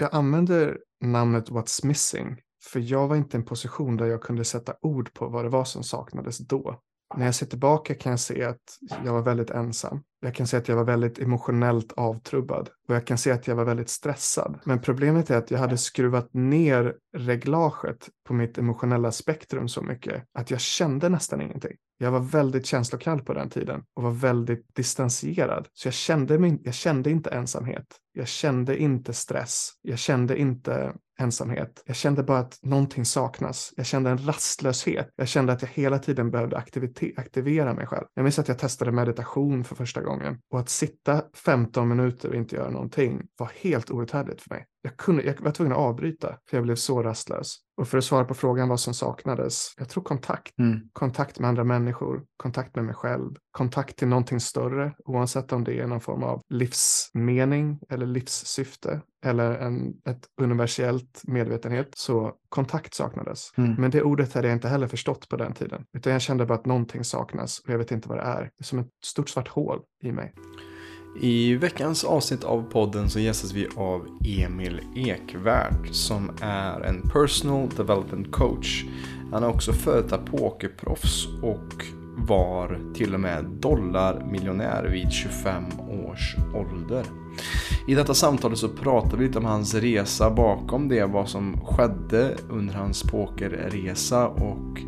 jag använder namnet What's Missing för jag var inte i en position där jag kunde sätta ord på vad det var som saknades då. När jag ser tillbaka kan jag se att jag var väldigt ensam. Jag kan se att jag var väldigt emotionellt avtrubbad och jag kan se att jag var väldigt stressad. Men problemet är att jag hade skruvat ner reglaget på mitt emotionella spektrum så mycket att jag kände nästan ingenting. Jag var väldigt känslokall på den tiden och var väldigt distanserad. Så jag kände, mig, jag kände inte ensamhet. Jag kände inte stress. Jag kände inte ensamhet. Jag kände bara att någonting saknas. Jag kände en rastlöshet. Jag kände att jag hela tiden behövde aktivera mig själv. Jag minns att jag testade meditation för första gången och att sitta 15 minuter och inte göra någonting var helt outhärdligt för mig. Jag, kunde, jag var tvungen att avbryta för jag blev så rastlös. Och för att svara på frågan vad som saknades, jag tror kontakt. Mm. Kontakt med andra människor, kontakt med mig själv, kontakt till någonting större, oavsett om det är någon form av livsmening eller livssyfte eller en, ett universellt medvetenhet. Så kontakt saknades. Mm. Men det ordet hade jag inte heller förstått på den tiden, utan jag kände bara att någonting saknas och jag vet inte vad det är. Det är som ett stort svart hål i mig. I veckans avsnitt av podden så gästas vi av Emil Ekvärd som är en personal development coach. Han är också före detta pokerproffs och var till och med dollarmiljonär vid 25 års ålder. I detta samtal så pratar vi lite om hans resa bakom det, vad som skedde under hans pokerresa och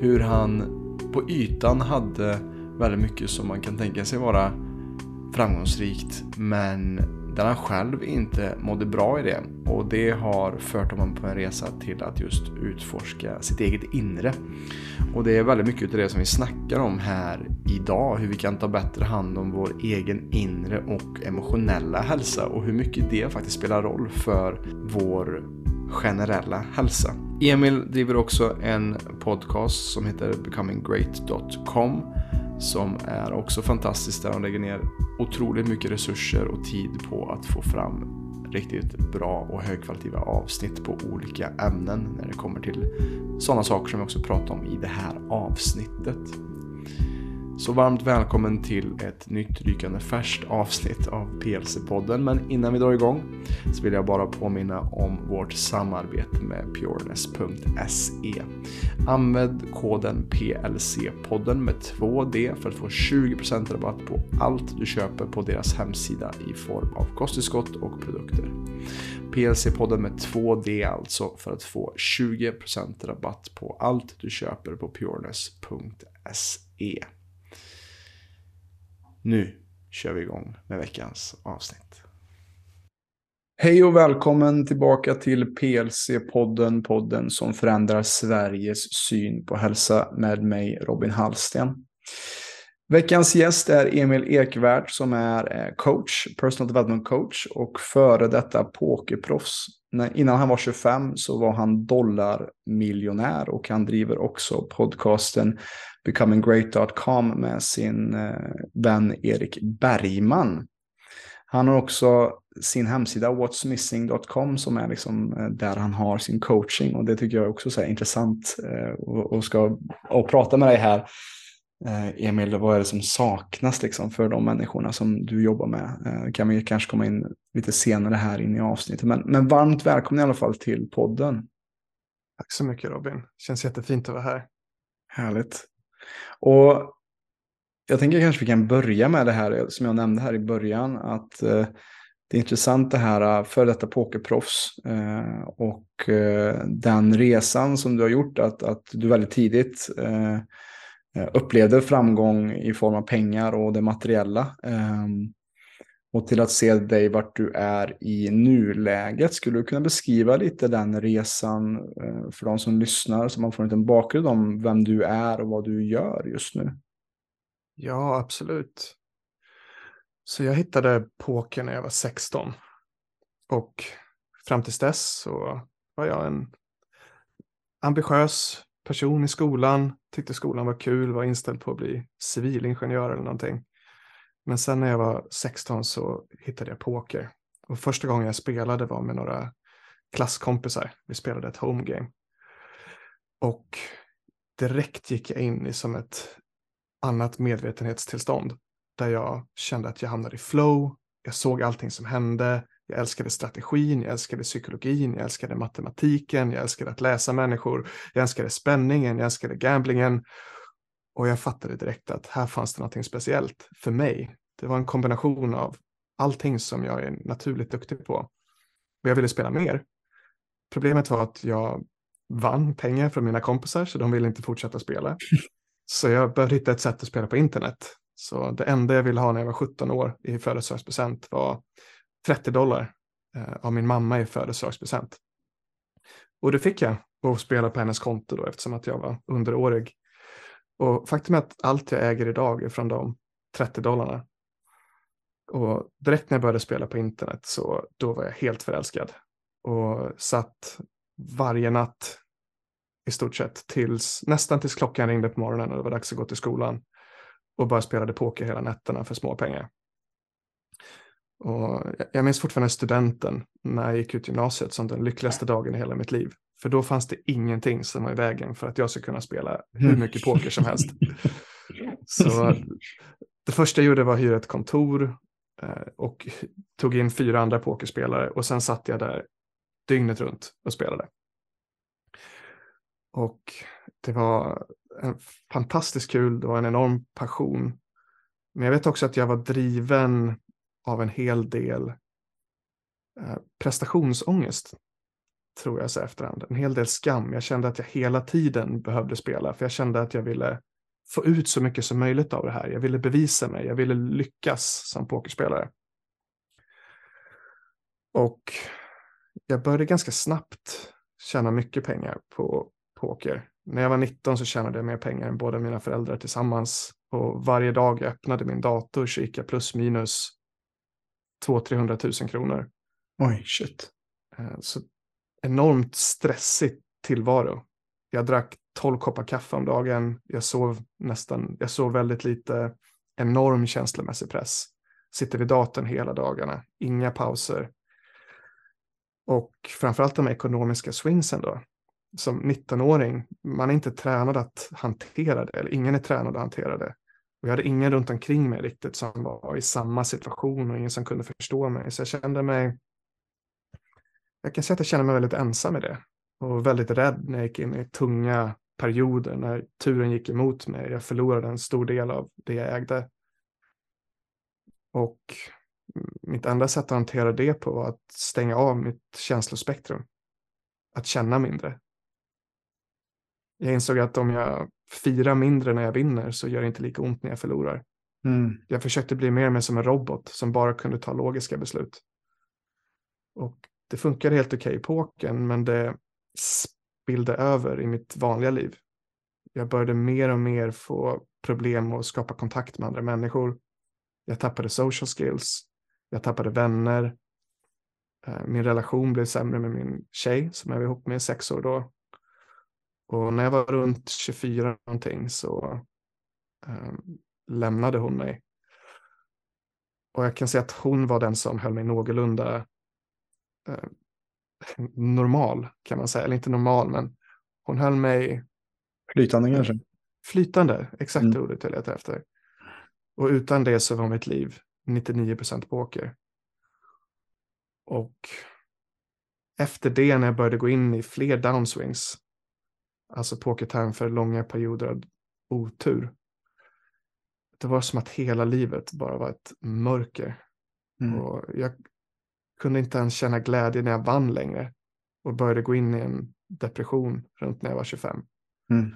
hur han på ytan hade väldigt mycket som man kan tänka sig vara framgångsrikt men där han själv inte mådde bra i det. Och det har fört honom på en resa till att just utforska sitt eget inre. Och det är väldigt mycket av det som vi snackar om här idag. Hur vi kan ta bättre hand om vår egen inre och emotionella hälsa och hur mycket det faktiskt spelar roll för vår generella hälsa. Emil driver också en podcast som heter becominggreat.com som är också fantastiskt där de lägger ner otroligt mycket resurser och tid på att få fram riktigt bra och högkvalitativa avsnitt på olika ämnen när det kommer till sådana saker som vi också pratar om i det här avsnittet. Så varmt välkommen till ett nytt rykande färskt avsnitt av PLC-podden. Men innan vi drar igång så vill jag bara påminna om vårt samarbete med pureness.se. Använd koden PLC-podden med 2D för att få 20% rabatt på allt du köper på deras hemsida i form av kosttillskott och produkter. PLC-podden med 2D alltså för att få 20% rabatt på allt du köper på pureness.se. Nu kör vi igång med veckans avsnitt. Hej och välkommen tillbaka till PLC-podden, podden som förändrar Sveriges syn på hälsa med mig Robin Hallsten. Veckans gäst är Emil Ekvärd som är eh, coach, personal development coach och före detta pokerproffs. Innan han var 25 så var han dollarmiljonär och han driver också podcasten becominggreat.com med sin eh, vän Erik Bergman. Han har också sin hemsida whatsmissing.com som är liksom eh, där han har sin coaching och det tycker jag också är intressant eh, och ska och prata med dig här. Emil, vad är det som saknas liksom för de människorna som du jobbar med? Det kan vi kanske komma in lite senare här in i avsnittet. Men, men varmt välkommen i alla fall till podden. Tack så mycket Robin. Känns jättefint att vara här. Härligt. Och jag tänker kanske vi kan börja med det här som jag nämnde här i början. Att eh, det är intressant det här eh, för detta pokerproffs eh, och eh, den resan som du har gjort. Att, att du väldigt tidigt eh, eh, upplevde framgång i form av pengar och det materiella. Ehm, och till att se dig vart du är i nuläget. Skulle du kunna beskriva lite den resan eh, för de som lyssnar så man får en liten bakgrund om vem du är och vad du gör just nu? Ja, absolut. Så jag hittade poker när jag var 16. Och fram tills dess så var jag en ambitiös person i skolan, tyckte skolan var kul, var inställd på att bli civilingenjör eller någonting. Men sen när jag var 16 så hittade jag poker. Och första gången jag spelade var med några klasskompisar. Vi spelade ett home game. Och direkt gick jag in i som ett annat medvetenhetstillstånd. Där jag kände att jag hamnade i flow. Jag såg allting som hände. Jag älskade strategin, jag älskade psykologin, jag älskade matematiken, jag älskade att läsa människor, jag älskade spänningen, jag älskade gamblingen. Och jag fattade direkt att här fanns det någonting speciellt för mig. Det var en kombination av allting som jag är naturligt duktig på. Och jag ville spela mer. Problemet var att jag vann pengar från mina kompisar så de ville inte fortsätta spela. Så jag började hitta ett sätt att spela på internet. Så det enda jag ville ha när jag var 17 år i födelsedagspresent var 30 dollar eh, av min mamma i födelsedagspresent. Och det fick jag och spela på hennes konto då eftersom att jag var underårig. Och faktum är att allt jag äger idag är från de 30 dollarna. Och direkt när jag började spela på internet så då var jag helt förälskad. Och satt varje natt i stort sett tills nästan tills klockan ringde på morgonen och det var dags att gå till skolan och bara spelade poker hela nätterna för småpengar. Och jag minns fortfarande studenten när jag gick ut gymnasiet som den lyckligaste dagen i hela mitt liv. För då fanns det ingenting som var i vägen för att jag skulle kunna spela hur mm. mycket poker som helst. Så det första jag gjorde var att hyra ett kontor eh, och tog in fyra andra pokerspelare och sen satt jag där dygnet runt och spelade. Och det var en fantastiskt kul, det var en enorm passion. Men jag vet också att jag var driven av en hel del eh, prestationsångest, tror jag så efterhand. En hel del skam. Jag kände att jag hela tiden behövde spela, för jag kände att jag ville få ut så mycket som möjligt av det här. Jag ville bevisa mig, jag ville lyckas som pokerspelare. Och jag började ganska snabbt tjäna mycket pengar på poker. När jag var 19 så tjänade jag mer pengar än båda mina föräldrar tillsammans. Och varje dag jag öppnade min dator så gick jag plus minus 200-300 000 kronor. Oj, shit. Eh, så enormt stressig tillvaro. Jag drack 12 koppar kaffe om dagen. Jag sov nästan, jag sov väldigt lite. Enorm känslomässig press. Sitter vid datorn hela dagarna. Inga pauser. Och framförallt de ekonomiska swingsen då som 19-åring, man är inte tränad att hantera det, eller ingen är tränad att hantera det. Och jag hade ingen runt omkring mig riktigt som var i samma situation och ingen som kunde förstå mig. Så jag kände mig, jag kan säga att jag kände mig väldigt ensam i det. Och väldigt rädd när jag gick in i tunga perioder, när turen gick emot mig. Jag förlorade en stor del av det jag ägde. Och mitt enda sätt att hantera det på var att stänga av mitt känslospektrum. Att känna mindre, jag insåg att om jag firar mindre när jag vinner så gör det inte lika ont när jag förlorar. Mm. Jag försökte bli mer och mer som en robot som bara kunde ta logiska beslut. Och det funkade helt okej okay i pokern, men det spillde över i mitt vanliga liv. Jag började mer och mer få problem att skapa kontakt med andra människor. Jag tappade social skills. Jag tappade vänner. Eh, min relation blev sämre med min tjej som jag var ihop med i sex år då. Och när jag var runt 24 någonting så um, lämnade hon mig. Och jag kan säga att hon var den som höll mig någorlunda eh, normal kan man säga. Eller inte normal, men hon höll mig... Flytande eh, kanske? Flytande, exakt mm. ordet jag letade efter. Och utan det så var mitt liv 99 procent poker. Och efter det när jag började gå in i fler downswings alltså pokerterm för långa perioder av otur. Det var som att hela livet bara var ett mörker. Mm. Och jag kunde inte ens känna glädje när jag vann längre och började gå in i en depression runt när jag var 25. Mm.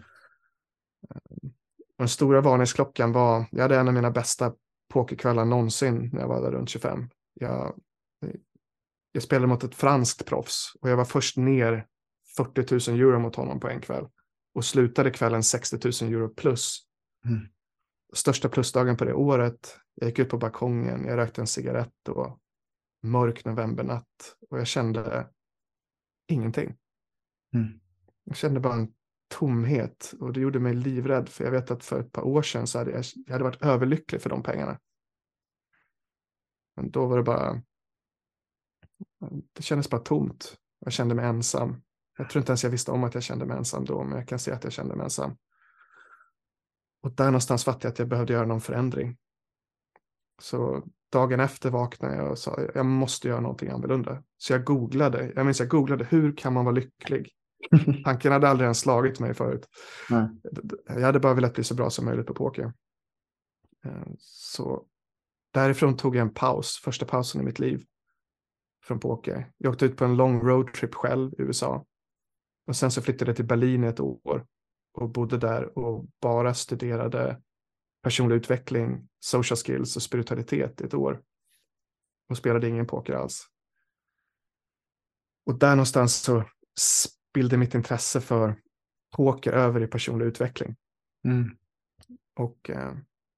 Den stora varningsklockan var, jag hade en av mina bästa pokerkvällar någonsin när jag var där runt 25. Jag, jag spelade mot ett franskt proffs och jag var först ner 40 000 euro mot honom på en kväll och slutade kvällen 60 000 euro plus. Mm. Största plusdagen på det året. Jag gick ut på balkongen, jag rökte en cigarett och mörk novembernatt och jag kände ingenting. Mm. Jag kände bara en tomhet och det gjorde mig livrädd för jag vet att för ett par år sedan så hade jag, jag hade varit överlycklig för de pengarna. Men då var det bara, det kändes bara tomt. Jag kände mig ensam. Jag tror inte ens jag visste om att jag kände mig ensam då, men jag kan se att jag kände mig ensam. Och där någonstans fattade jag att jag behövde göra någon förändring. Så dagen efter vaknade jag och sa jag måste göra någonting annorlunda. Så jag googlade, jag minns jag googlade hur kan man vara lycklig? Tanken hade aldrig ens slagit mig förut. Nej. Jag hade bara velat bli så bra som möjligt på poker. Eh, så därifrån tog jag en paus, första pausen i mitt liv från poker. Jag åkte ut på en lång roadtrip själv i USA. Och sen så flyttade jag till Berlin i ett år och bodde där och bara studerade personlig utveckling, social skills och spiritualitet i ett år. Och spelade ingen poker alls. Och där någonstans så spillde mitt intresse för poker över i personlig utveckling. Mm. Och eh,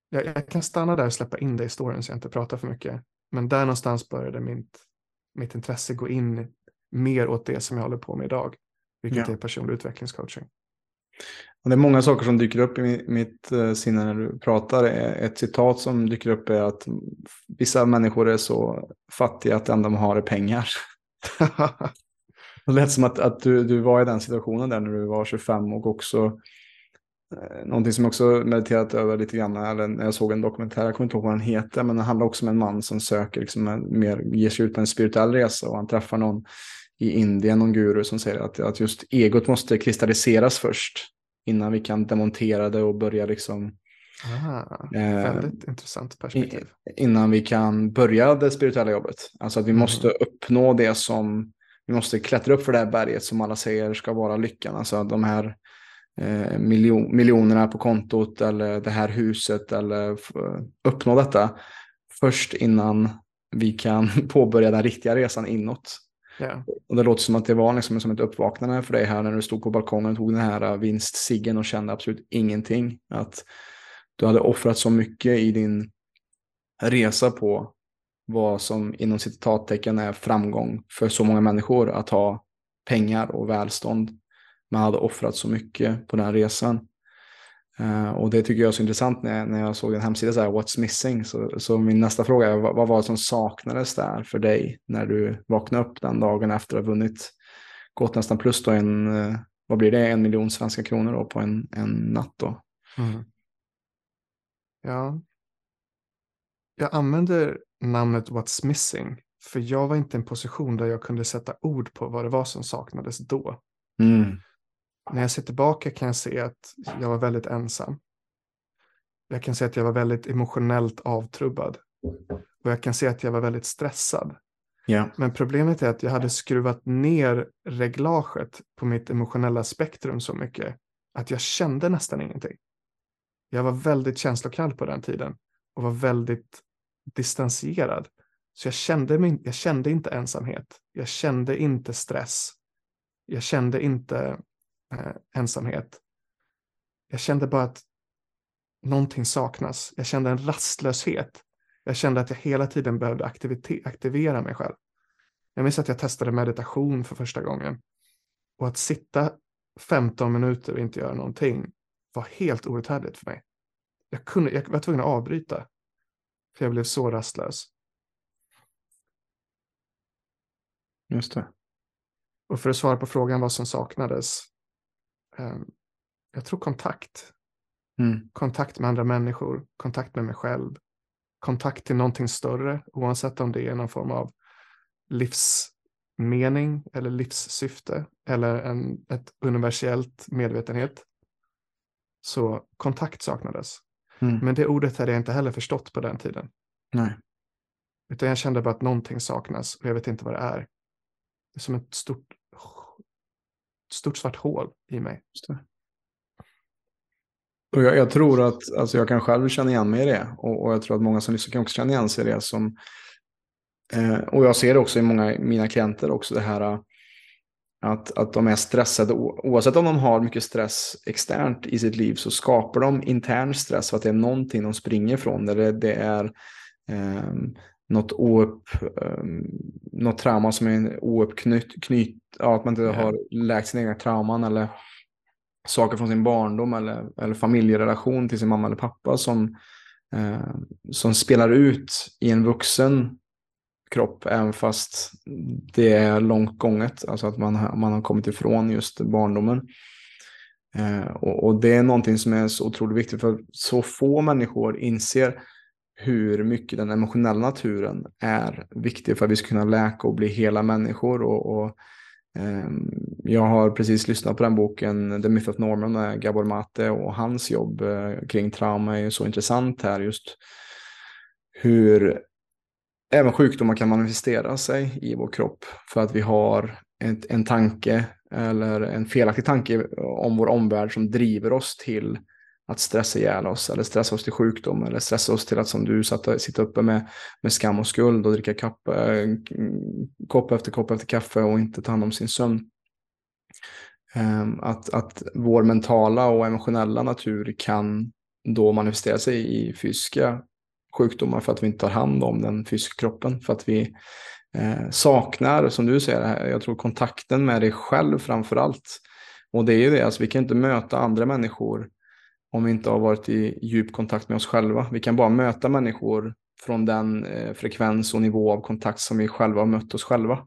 jag, jag, kan stanna där och släppa in det i storyn så jag inte pratar för mycket. Men där någonstans började mitt, mitt intresse gå in mer åt det som jag håller på med idag. Vilket ja. är personlig utvecklingscoaching. Och det är många saker som dyker upp i mitt eh, sinne när du pratar. E-, ett citat som dyker upp är att vissa människor är så fattiga att det enda de har är pengar. det lät som att, att du, du var i den situationen där när du var 25 och också eh, någonting som jag också mediterat över lite grann, eller när jag såg en dokumentär, jag kommer inte ihåg vad den heter, men den handlar också om en man som söker, liksom, mer, ger sig ut på en spirituell resa och han träffar någon i Indien, någon guru som säger att, att just egot måste kristalliseras först innan vi kan demontera det och börja liksom Aha, väldigt eh, intressant perspektiv. Innan vi kan börja det spirituella jobbet. Alltså att vi mm. måste uppnå det som, vi måste klättra upp för det här berget som alla säger ska vara lyckan. Alltså de här Eh, miljon, miljonerna på kontot eller det här huset eller uppnå detta först innan vi kan påbörja den riktiga resan inåt. Yeah. Och det låter som att det var liksom som ett uppvaknande för dig här när du stod på balkongen och tog den här äh, vinstsiggen och kände absolut ingenting. Att du hade offrat så mycket i din resa på vad som inom citattecken är framgång för så många människor att ha pengar och välstånd man hade offrat så mycket på den resan. Uh, och det tycker jag är så intressant när jag, när jag såg en hemsida så här, What's missing? Så, så min nästa fråga är, vad, vad var det som saknades där för dig när du vaknade upp den dagen efter att ha vunnit, gått nästan plus då en, uh, vad blir det, en miljon svenska kronor då på en, en natt då? Mm. Ja, jag använder namnet What's missing för jag var inte i en position där jag kunde sätta ord på vad det var som saknades då. Mm. När jag ser tillbaka kan jag se att jag var väldigt ensam. Jag kan se att jag var väldigt emotionellt avtrubbad. Och jag kan se att jag var väldigt stressad. Yeah. Men problemet är att jag hade skruvat ner reglaget på mitt emotionella spektrum så mycket att jag kände nästan ingenting. Jag var väldigt känslokall på den tiden och var väldigt distanserad. Så jag kände, mig, jag kände inte ensamhet. Jag kände inte stress. Jag kände inte eh, ensamhet. Jag kände bara att någonting saknas. Jag kände en rastlöshet. Jag kände att jag hela tiden behövde aktivera mig själv. Jag minns att jag testade meditation för första gången. Och att sitta 15 minuter och inte göra någonting var helt outhärdligt för mig. Jag, kunde, jag var tvungen att avbryta. För jag blev så rastlös. Just det. Och för att svara på frågan vad som saknades jag tror kontakt. Mm. Kontakt med andra människor, kontakt med mig själv, kontakt till någonting större, oavsett om det är någon form av livsmening eller livssyfte eller en, ett universellt medvetenhet. Så kontakt saknades. Mm. Men det ordet hade jag inte heller förstått på den tiden. Nej. Utan jag kände bara att någonting saknas och jag vet inte vad det är. Det är som ett stort stort svart hål i mig. Och jag, jag, tror att, alltså jag kan själv känna igen mig i det. Och, och jag tror att många som lyssnar kan också känna igen sig i det. Som, eh, och jag ser det också i många mina klienter också det här eh, att, att de är stressade. Oavsett om de har mycket stress externt i sitt liv så skapar de intern stress för att det är någonting de springer ifrån. Det, det är eh, något, oupp, um, något trauma som är ouppknyt, knyt, ja, att man inte har läkt sina egna trauman eller saker från sin barndom eller, eller familjerelation till sin mamma eller pappa som, eh, som spelar ut i en vuxen kropp även fast det är långt gånget, alltså att man, man har kommit ifrån just barndomen. Eh, och, och, det är någonting som är så otroligt viktigt för så få människor inser hur mycket den emotionella naturen är viktig för att vi ska kunna läka och bli hela människor. Och, och eh, jag har precis lyssnat på den boken The Myth of Norman med Gabor Mate och hans jobb eh, kring trauma är ju så intressant här just hur även sjukdomar kan manifestera sig i vår kropp för att vi har en, en tanke eller en felaktig tanke om vår omvärld som driver oss till att stressa ihjäl oss eller stressa oss till sjukdom eller stressa oss till att som du satt, sitta uppe med, med skam och skuld och dricka kapp, äh, kopp efter kopp efter kaffe och inte ta hand om sin sömn. Ähm, att, att vår mentala och emotionella natur kan då manifestera sig i fysiska sjukdomar för att vi inte tar hand om den fysiska kroppen. För att vi eh, saknar, som du säger, jag tror kontakten med dig själv framför allt. Och det är ju det, alltså, vi kan inte möta andra människor om vi inte har varit i djup kontakt med oss själva. Vi kan bara möta människor från den eh, frekvens och nivå av kontakt som vi själva har mött oss själva.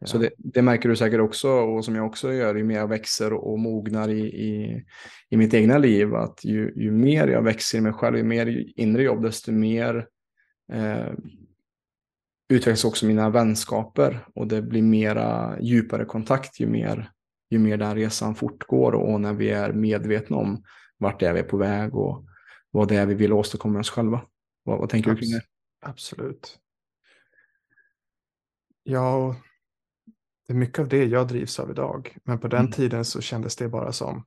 Ja. Så det, det, märker du säkert också och som jag också gör ju mer jag växer och mognar i, i, i mitt egna liv. Att ju, ju mer jag växer i mig själv, ju mer inre jobb, desto mer eh, utvecklas också mina vänskaper och det blir mera djupare kontakt ju mer, ju mer den resan fortgår och när vi är medvetna om vart är vi på väg och vad det är vi vill åstadkomma oss själva. Vad, vad tänker Abs du kring det? Absolut. Ja, det är mycket av det jag drivs av idag. Men på den mm. tiden så kändes det bara som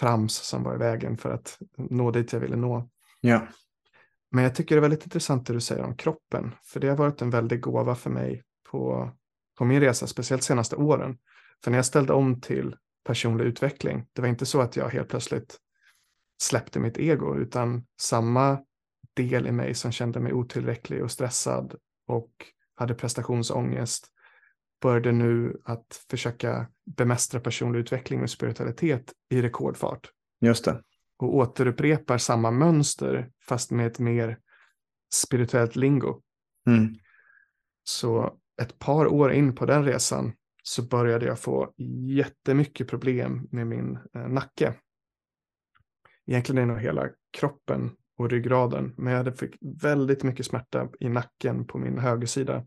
trams som var i vägen för att nå dit jag ville nå. Ja. Men jag tycker det är väldigt intressant det du säger om kroppen. För det har varit en väldig gåva för mig på, på min resa, speciellt senaste åren. För när jag ställde om till personlig utveckling, det var inte så att jag helt plötsligt släppte mitt ego, utan samma del i mig som kände mig otillräcklig och stressad och hade prestationsångest började nu att försöka bemästra personlig utveckling och spiritualitet i rekordfart. Just det. Och återupprepar samma mönster fast med ett mer spirituellt lingo. Mm. Så ett par år in på den resan så började jag få jättemycket problem med min eh, nacke. Egentligen nog hela kroppen och ryggraden, men jag hade fick väldigt mycket smärta i nacken på min högersida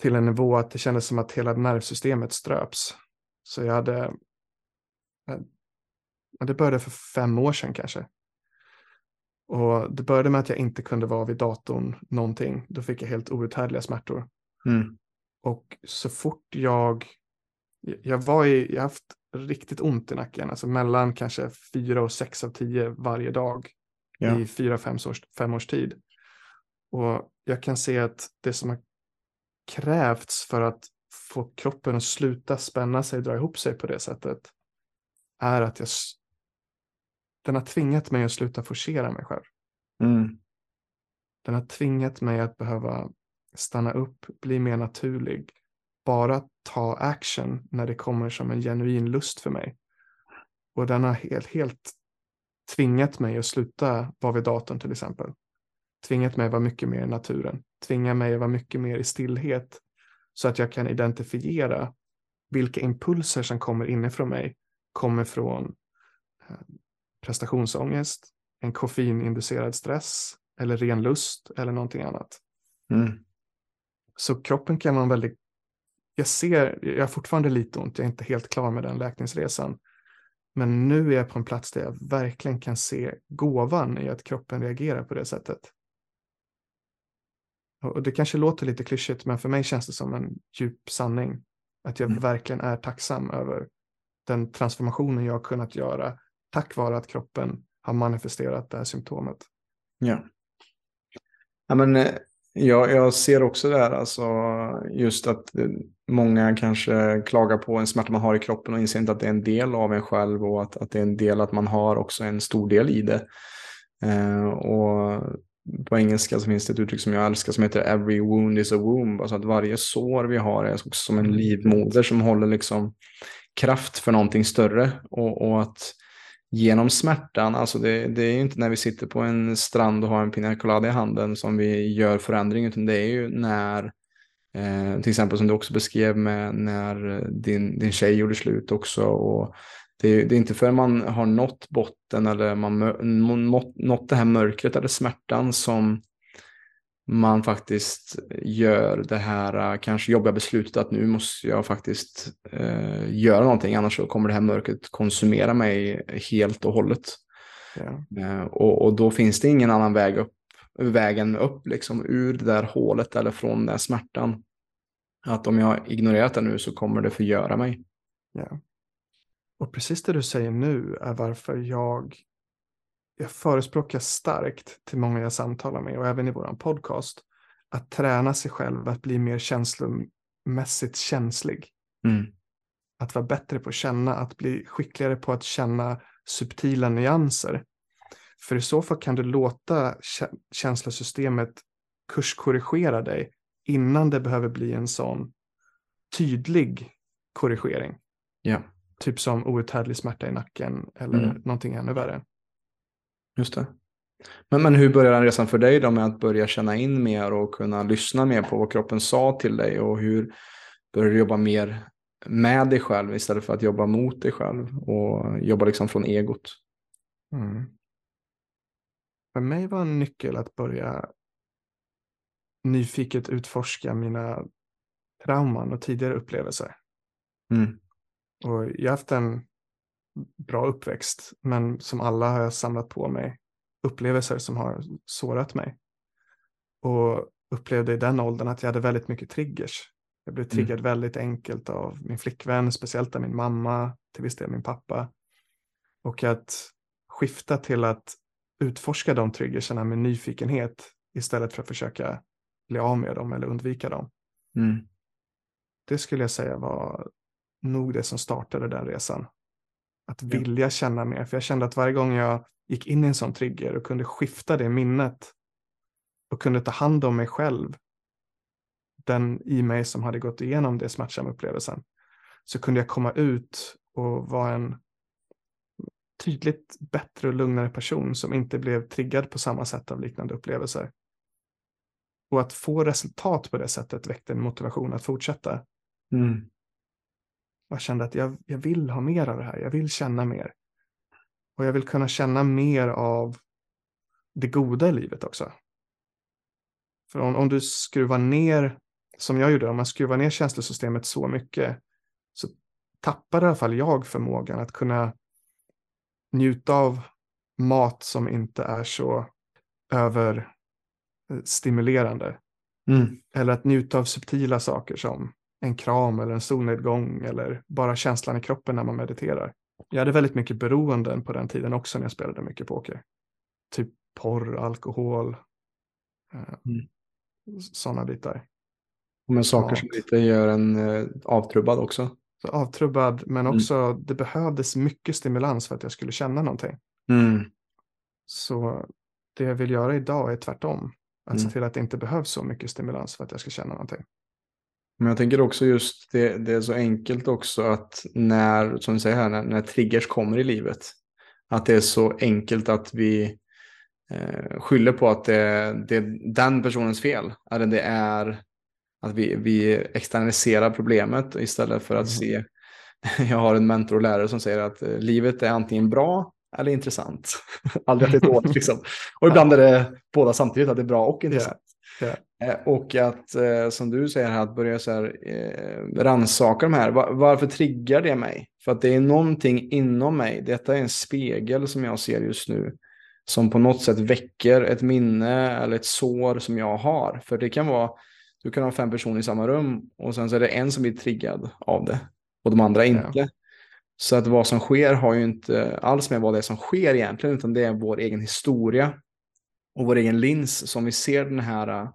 till en nivå att det kändes som att hela nervsystemet ströps. Så jag hade, eh, det började för fem år sedan kanske. Och det började med att jag inte kunde vara vid datorn någonting. Då fick jag helt outhärdliga smärtor. Mm. Och så fort jag, jag var i, jag har haft riktigt ont i nacken, alltså mellan kanske fyra och sex av tio varje dag ja. i fyra, fem års, fem års tid. Och jag kan se att det som har krävts för att få kroppen att sluta spänna sig dra ihop sig på det sättet är att jag den har tvingat mig att sluta forcera mig själv. Mm. Den har tvingat mig att behöva stanna upp, bli mer naturlig, bara ta action när det kommer som en genuin lust för mig. Och den har helt, helt tvingat mig att sluta vara vid datorn till exempel. Tvingat mig att vara mycket mer i naturen tvingar mig att vara mycket mer i stillhet så att jag kan identifiera vilka impulser som kommer inifrån mig kommer från eh, prestationsångest, en koffeininducerad stress eller ren lust eller någonting annat. Mm. Så kroppen kan vara väldigt, jag ser, jag har fortfarande lite ont, jag är inte helt klar med den läkningsresan. Men nu är jag på en plats där jag verkligen kan se gåvan i att kroppen reagerar på det sättet. Och det kanske låter lite klyschigt, men för mig känns det som en djup sanning. Att jag mm. verkligen är tacksam över den transformationen jag har kunnat göra tack vare att kroppen har manifesterat det här symptomet. Ja. ja men, eh, jag, jag ser också det här, alltså, just att eh, många kanske klagar på en smärta man har i kroppen och inser inte att det är en del av en själv och att, att det är en del att man har också en stor del i det. Eh, och på engelska så finns det ett uttryck som jag älskar som heter every wound is a womb. Alltså att varje sår vi har är också som en mm. livmoder som håller liksom kraft för någonting större. Och, och att genom smärtan, alltså det, det är ju inte när vi sitter på en strand och har en pina colada i handen som vi gör förändring, utan det är ju när Eh, till exempel som du också beskrev med när din, din tjej gjorde slut också och det är, det är inte förrän man har nått botten eller man nått, det här mörkret eller smärtan som man faktiskt gör det här kanske jobbiga beslutet att nu måste jag faktiskt eh, göra någonting annars så kommer det här mörkret konsumera mig helt och hållet. Ja. Eh, och, och, då finns det ingen annan väg upp, vägen upp liksom ur det där hålet eller från den smärtan. Att om jag ignorerat det nu så kommer det förgöra mig. Ja. Och precis det du säger nu är varför jag, jag förespråkar starkt till många jag samtalar med och även i vår podcast att träna sig själv att bli mer känslomässigt känslig. Mm. Att vara bättre på att känna, att bli skickligare på att känna subtila nyanser. För i så fall kan du låta känslosystemet kurskorrigera dig innan det behöver bli en sån tydlig korrigering. Ja. Typ som outhärdlig smärta i nacken eller mm. någonting ännu värre. Just det. Men, men hur började den resan för dig då med att börja känna in mer och kunna lyssna mer på vad kroppen sa till dig och hur började du jobba mer med dig själv istället för att jobba mot dig själv och jobba liksom från egot? Mm. För mig var en nyckel att börja nyfiket utforska mina trauman och tidigare upplevelser. Mm. Och jag har haft en bra uppväxt, men som alla har jag samlat på mig upplevelser som har sårat mig. Och upplevde i den åldern att jag hade väldigt mycket triggers. Jag blev mm. triggad mm. väldigt enkelt av min flickvän, speciellt av min mamma, till viss del min pappa. Och att skifta till att utforska de triggerserna med nyfikenhet istället för att försöka bli av med dem eller undvika dem. Mm. Det skulle jag säga var nog det som startade den resan. Att vilja känna mer, för jag kände att varje gång jag gick in i en sån trigger och kunde skifta det minnet och kunde ta hand om mig själv, den i mig som hade gått igenom det smärtsamma upplevelsen, så kunde jag komma ut och vara en tydligt bättre och lugnare person som inte blev triggad på samma sätt av liknande upplevelser. Och att få resultat på det sättet väckte en motivation att fortsätta. Mm. Jag kände att jag, jag vill ha mer av det här, jag vill känna mer. Och jag vill kunna känna mer av det goda i livet också. För om, om du skruvar ner, som jag gjorde, om man skruvar ner känslosystemet så mycket så tappar i alla fall jag förmågan att kunna njuta av mat som inte är så överstimulerande. Mm. Eller att njuta av subtila saker som en kram eller en solnedgång eller bara känslan i kroppen när man mediterar. Jag hade väldigt mycket beroenden på den tiden också när jag spelade mycket poker. Typ porr, alkohol, eh, mm. sådana bitar. Men saker Mat. som lite gör en eh, avtrubbad också. Avtrubbad, men mm. också mm. det behövdes mycket stimulans för att jag skulle känna någonting. Mm. Så det jag vill göra idag är tvärtom. Att mm. se till att det inte behövs så mycket stimulans för att jag ska känna någonting. Men jag tänker också just det, det är så enkelt också att när, som du säger här, när, när triggers kommer i livet, att det är så enkelt att vi eh, skyller på att det, det är den personens fel. Eller det är att vi, vi externaliserar problemet istället för att mm. se. Jag har en mentor och lärare som säger att eh, livet är antingen bra eller intressant. Aldrig att det är dåligt liksom. Och ibland är det båda samtidigt, att det är bra och intressant. Yeah. Yeah. Och att, eh, som du säger här, att börja så här, eh, rannsaka de här. Varför triggar det mig? För att det är någonting inom mig. Detta är en spegel som jag ser just nu. Som på något sätt väcker ett minne eller ett sår som jag har. För det kan vara du kan ha fem personer i samma rum och sen så är det en som blir triggad av det och de andra inte. Ja. Så att vad som sker har ju inte alls med vad det är som sker egentligen, utan det är vår egen historia och vår egen lins som vi ser den här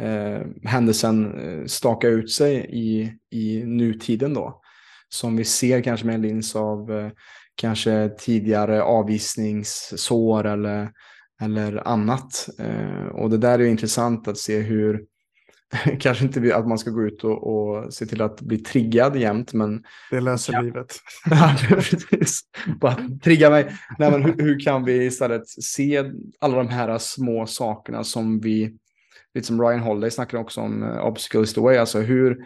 eh, händelsen eh, staka ut sig i, i nutiden då. Som vi ser kanske med en lins av eh, kanske tidigare avvisningssår eller, eller annat. Eh, och det där är intressant att se hur kanske inte att man ska gå ut och, och se till att bli triggad jämt, men... Det löser ja. livet. ja, precis. Bara trigga mig. Nej, men hur, hur, kan vi istället se alla de här små sakerna som vi, lite som Ryan Holiday snackar också om, uh, obstacles the way, alltså hur,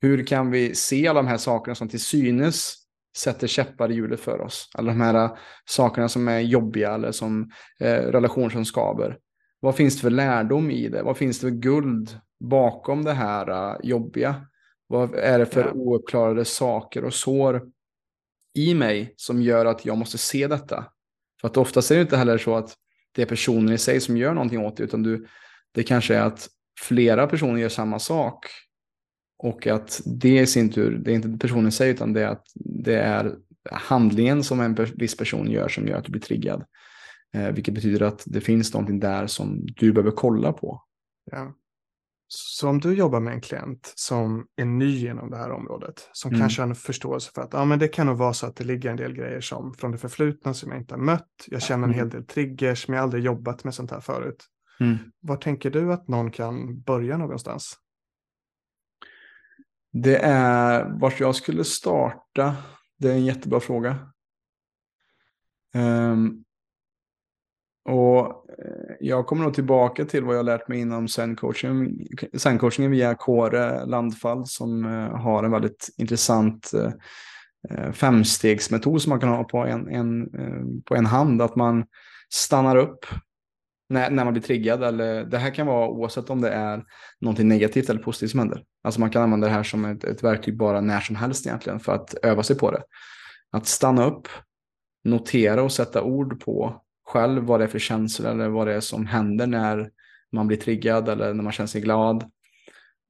hur kan vi se alla de här sakerna som till synes sätter käppar i hjulet för oss. Alla de här uh, sakerna som är jobbiga eller som eh, relationer som skaver. Vad finns det för lärdom i det? Vad finns det för guld bakom det här uh, jobbiga? Vad är det för yeah. ouppklarade saker och sår i mig som gör att jag måste se detta? För att oftast är det inte heller så att det är personen i sig som gör någonting åt det, utan du, det kanske är att flera personer gör samma sak. Och att det i sin tur, det är inte personen i sig, utan det är att det är handlingen som en viss person gör som gör att du blir triggad. Eh, vilket betyder att det finns någonting där som du behöver kolla på. Ja. Så om du jobbar med en klient som är ny inom det här området, som mm. kanske har en förståelse för att ja, men det kan nog vara så att det ligger en del grejer som från det förflutna som jag inte har mött. Jag känner en mm. hel del triggers, men jag har aldrig jobbat med sånt här förut. Mm. Var tänker du att någon kan börja någonstans? Det är vart jag skulle starta. Det är en jättebra fråga. Um, och eh, jag kommer nog tillbaka till vad jag lärt mig inom sen-coaching, sen-coachingen via Kåre Landfall som eh, har en väldigt intressant eh, femstegsmetod som man kan ha på en, en, på en hand. Att man stannar upp när, när man blir triggad. Eller, det här kan vara oavsett om det är någonting negativt eller positivt som händer. Alltså man kan använda det här som ett, ett verktyg bara när som helst egentligen för att öva sig på det. Att stanna upp, notera och sätta ord på själv vad det är för känslor eller vad det är som händer när man blir triggad eller när man känner sig glad.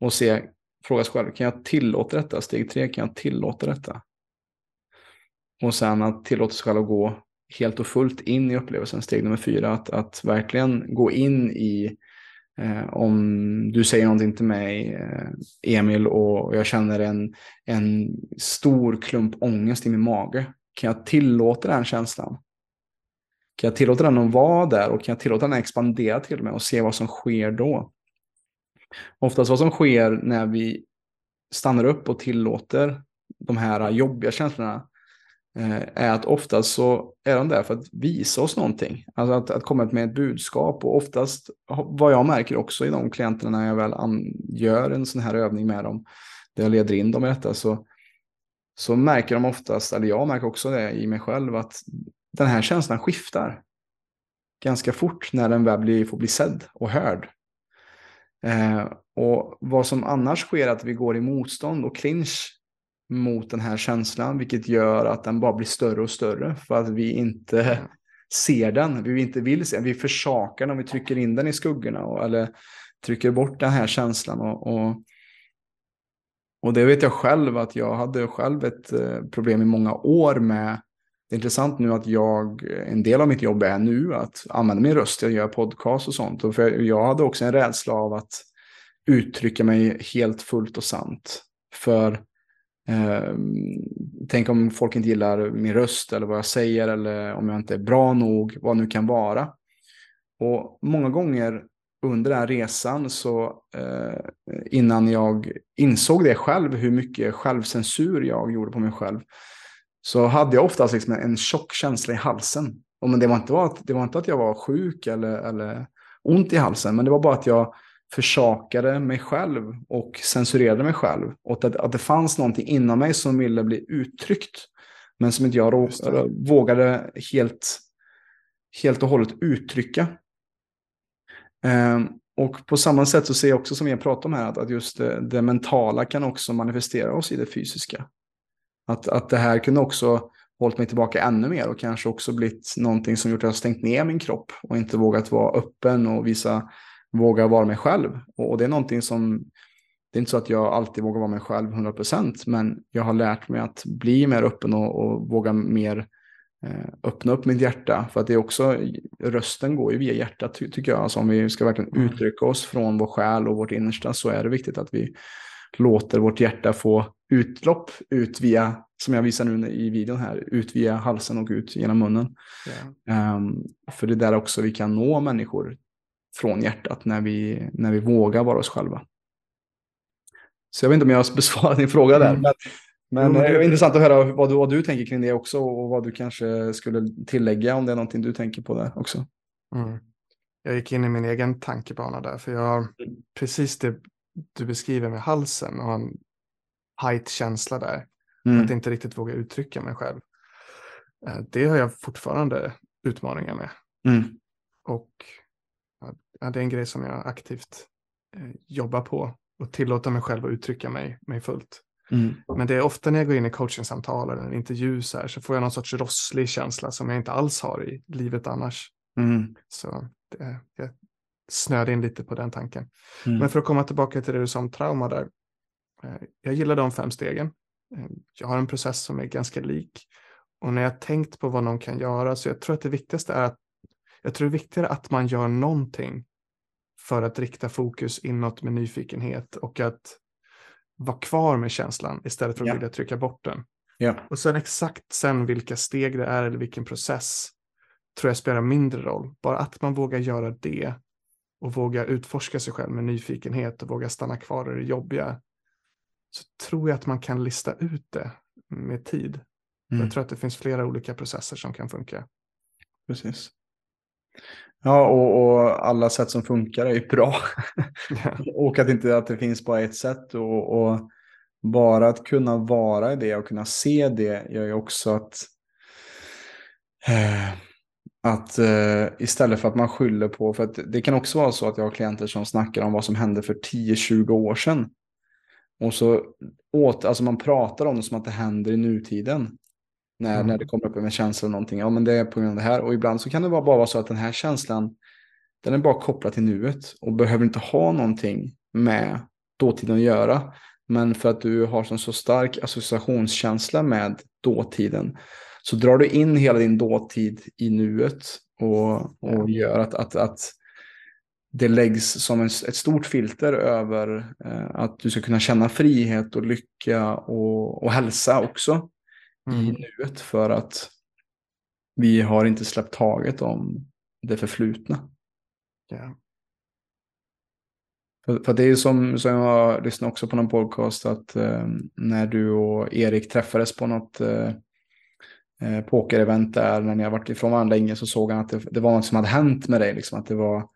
Och se, fråga sig själv, kan jag tillåta detta? Steg tre, kan jag tillåta detta? Och sen att tillåta sig själv att gå helt och fullt in i upplevelsen, steg nummer fyra, att, att verkligen gå in i eh, om du säger någonting till mig, eh, Emil, och jag känner en, en stor klump ångest i min mage, kan jag tillåta den känslan? Kan jag tillåta den att vara där och kan jag tillåta den att expandera till mig och se vad som sker då? Oftast vad som sker när vi stannar upp och tillåter de här jobbiga känslorna eh, är att oftast så är de där för att visa oss någonting. Alltså att, att komma med ett budskap och oftast vad jag märker också i de klienterna när jag väl gör en sån här övning med dem, där jag leder in dem i detta, så, så märker de oftast, eller jag märker också det i mig själv, att den här känslan skiftar ganska fort när den väl blir, får bli sedd och hörd. Eh, och vad som annars sker är att vi går i motstånd och clinch mot den här känslan, vilket gör att den bara blir större och större för att vi inte ser den, vi inte vill se den, vi försakar den, vi trycker in den i skuggorna och, eller trycker bort den här känslan. Och, och, och det vet jag själv att jag hade själv ett eh, problem i många år med det är intressant nu att jag, en del av mitt jobb är nu att använda min röst, jag gör podcast och sånt. Och för jag hade också en rädsla av att uttrycka mig helt fullt och sant. För eh, tänk om folk inte gillar min röst eller vad jag säger eller om jag inte är bra nog, vad nu kan vara. Och många gånger under den här resan så eh, innan jag insåg det själv, hur mycket självcensur jag gjorde på mig själv, så hade jag oftast liksom en tjock känsla i halsen. Och men det, var inte att, det var inte att jag var sjuk eller, eller ont i halsen, men det var bara att jag försakade mig själv och censurerade mig själv. Och att, att det fanns någonting inom mig som ville bli uttryckt, men som inte jag vågade helt, helt och hållet uttrycka. Um, och på samma sätt så ser jag också som vi har pratat om här, att, att just det, det mentala kan också manifestera oss i det fysiska. Att, att det här kunde också hållit mig tillbaka ännu mer och kanske också blivit någonting som gjort att jag stängt ner min kropp och inte vågat vara öppen och visa, våga vara mig själv. Och, och det är någonting som, det är inte så att jag alltid vågar vara mig själv 100% men jag har lärt mig att bli mer öppen och, och våga mer eh, öppna upp mitt hjärta. För att det är också, rösten går ju via hjärtat ty tycker jag. Alltså om vi ska verkligen mm. uttrycka oss från vår själ och vårt innersta så är det viktigt att vi låter vårt hjärta få utlopp ut via, som jag visar nu i videon här, ut via halsen och ut genom munnen. Yeah. Um, för det är där också vi kan nå människor från hjärtat när vi, när vi vågar vara oss själva. Så jag vet inte om jag har besvarat din fråga där. Mm. Men, men mm. det är intressant att höra vad du, vad du tänker kring det också och vad du kanske skulle tillägga om det är någonting du tänker på där också. Mm. Jag gick in i min egen tankebana där, för jag har mm. precis det du beskriver med halsen och en hajt känsla där. Mm. Att inte riktigt våga uttrycka mig själv. Eh, det har jag fortfarande utmaningar med. Mm. Och ja, det är en grej som jag aktivt eh, jobbar på och tillåta mig själv att uttrycka mig, mig fullt. Mm. Men det är ofta när jag går in i coachingsamtal eller en intervju så, här, så får jag någon sorts rosslig känsla som jag inte alls har i livet annars. Mm. Så det, jag snöade in lite på den tanken. Mm. Men för att komma tillbaka till det du sa om trauma där. Eh, jag gillar de fem stegen. Eh, jag har en process som är ganska lik. Och när jag tänkt på vad någon kan göra så jag tror att det viktigaste är att jag tror det är viktigare att man gör någonting för att rikta fokus inåt med nyfikenhet och att vara kvar med känslan istället för att ja. vilja trycka bort den. Ja. Och sen exakt sen vilka steg det är eller vilken process tror jag spelar mindre roll. Bara att man vågar göra det och vågar utforska sig själv med nyfikenhet och vågar stanna kvar i det jobbiga så tror jag att man kan lista ut det med tid. Mm. Jag tror att det finns flera olika processer som kan funka. Precis. Ja, och, och, alla sätt som funkar är ju bra. och att inte att det finns bara ett sätt. Och, och, bara att kunna vara i det och kunna se det gör ju också att, eh, att eh, istället för att man skyller på, för att det kan också vara så att jag har klienter som snackar om vad som hände för 10-20 år sedan. Och så åt, alltså man pratar om det som att det händer i nutiden. När, mm. när det kommer upp en känsla eller någonting. Ja, men det är på grund av det här. Och ibland så kan det bara vara så att den här känslan, den är bara kopplad till nuet och behöver inte ha någonting med dåtiden att göra. Men för att du har en så stark associationskänsla med dåtiden så drar du in hela din dåtid i nuet och, och gör att, att, att det läggs som en, ett stort filter över eh, att du ska kunna känna frihet och lycka och, och hälsa också mm. i nuet för att vi har inte släppt taget om det förflutna. Yeah. För, för det är ju som, som jag lyssnade också på någon podcast att eh, när du och Erik träffades på något eh, eh, pokerevent där när ni har varit ifrån varandra länge så såg han att det, det var något som hade hänt med dig. Liksom, att det var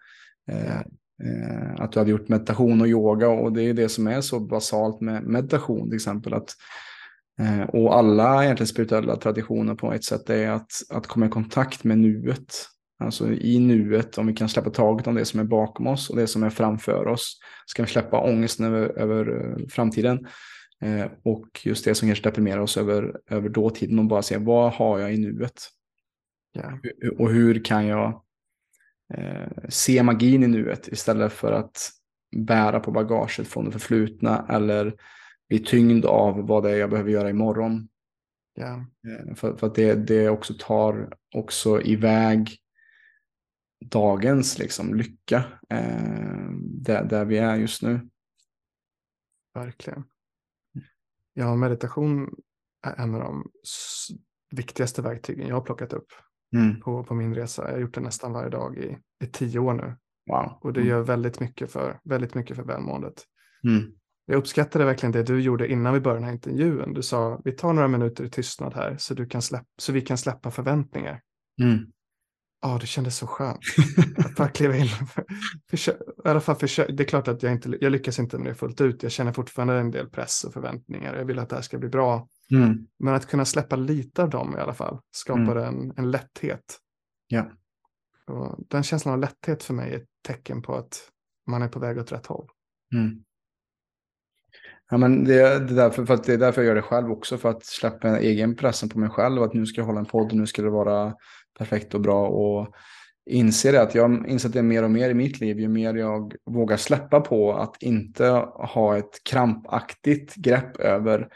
att du hade gjort meditation och yoga och det är det som är så basalt med meditation till exempel. att Eh, och alla egentligen spirituella traditioner på ett sätt är att, att komma i kontakt med nuet. Alltså i nuet, om vi kan släppa taget om det som är bakom oss och det som är framför oss, så kan vi släppa ångesten över, över eh, framtiden. Eh, och just det som kanske deprimerar oss över, över dåtiden och bara se vad har jag i nuet? Yeah. Och hur kan jag eh, se magin i nuet istället för att bära på bagaget från det förflutna eller blir tyngd av vad det är jag behöver göra imorgon. Yeah. För, för att det, det också tar också iväg dagens liksom, lycka eh, där, där vi är just nu. Verkligen. Ja, meditation är en av de viktigaste verktygen jag har plockat upp mm. på, på min resa. Jag har gjort det nästan varje dag i, i tio år nu. Wow. Och det mm. gör väldigt mycket för, väldigt mycket för välmåendet. Mm. Jag uppskattade verkligen det du gjorde innan vi började den här intervjun. Du sa vi tar några minuter i tystnad här så, du kan släppa, så vi kan släppa förväntningar. Mm. Ja, det kändes så skönt att bara kliva in. Försök, I alla fall försök, det är klart att jag inte jag lyckas inte med det fullt ut. Jag känner fortfarande en del press och förväntningar. Jag vill att det här ska bli bra. Mm. Men att kunna släppa lite av dem i alla fall skapar mm. en, en lätthet. Ja. Och den känslan av lätthet för mig är ett tecken på att man är på väg åt rätt håll. Mm. Ja, men det, det, är därför, för att det är därför jag gör det själv också, för att släppa egen pressen på mig själv. Att nu ska jag hålla en podd och nu ska det vara perfekt och bra. Och inser det att jag inser det mer och mer i mitt liv, ju mer jag vågar släppa på att inte ha ett krampaktigt grepp över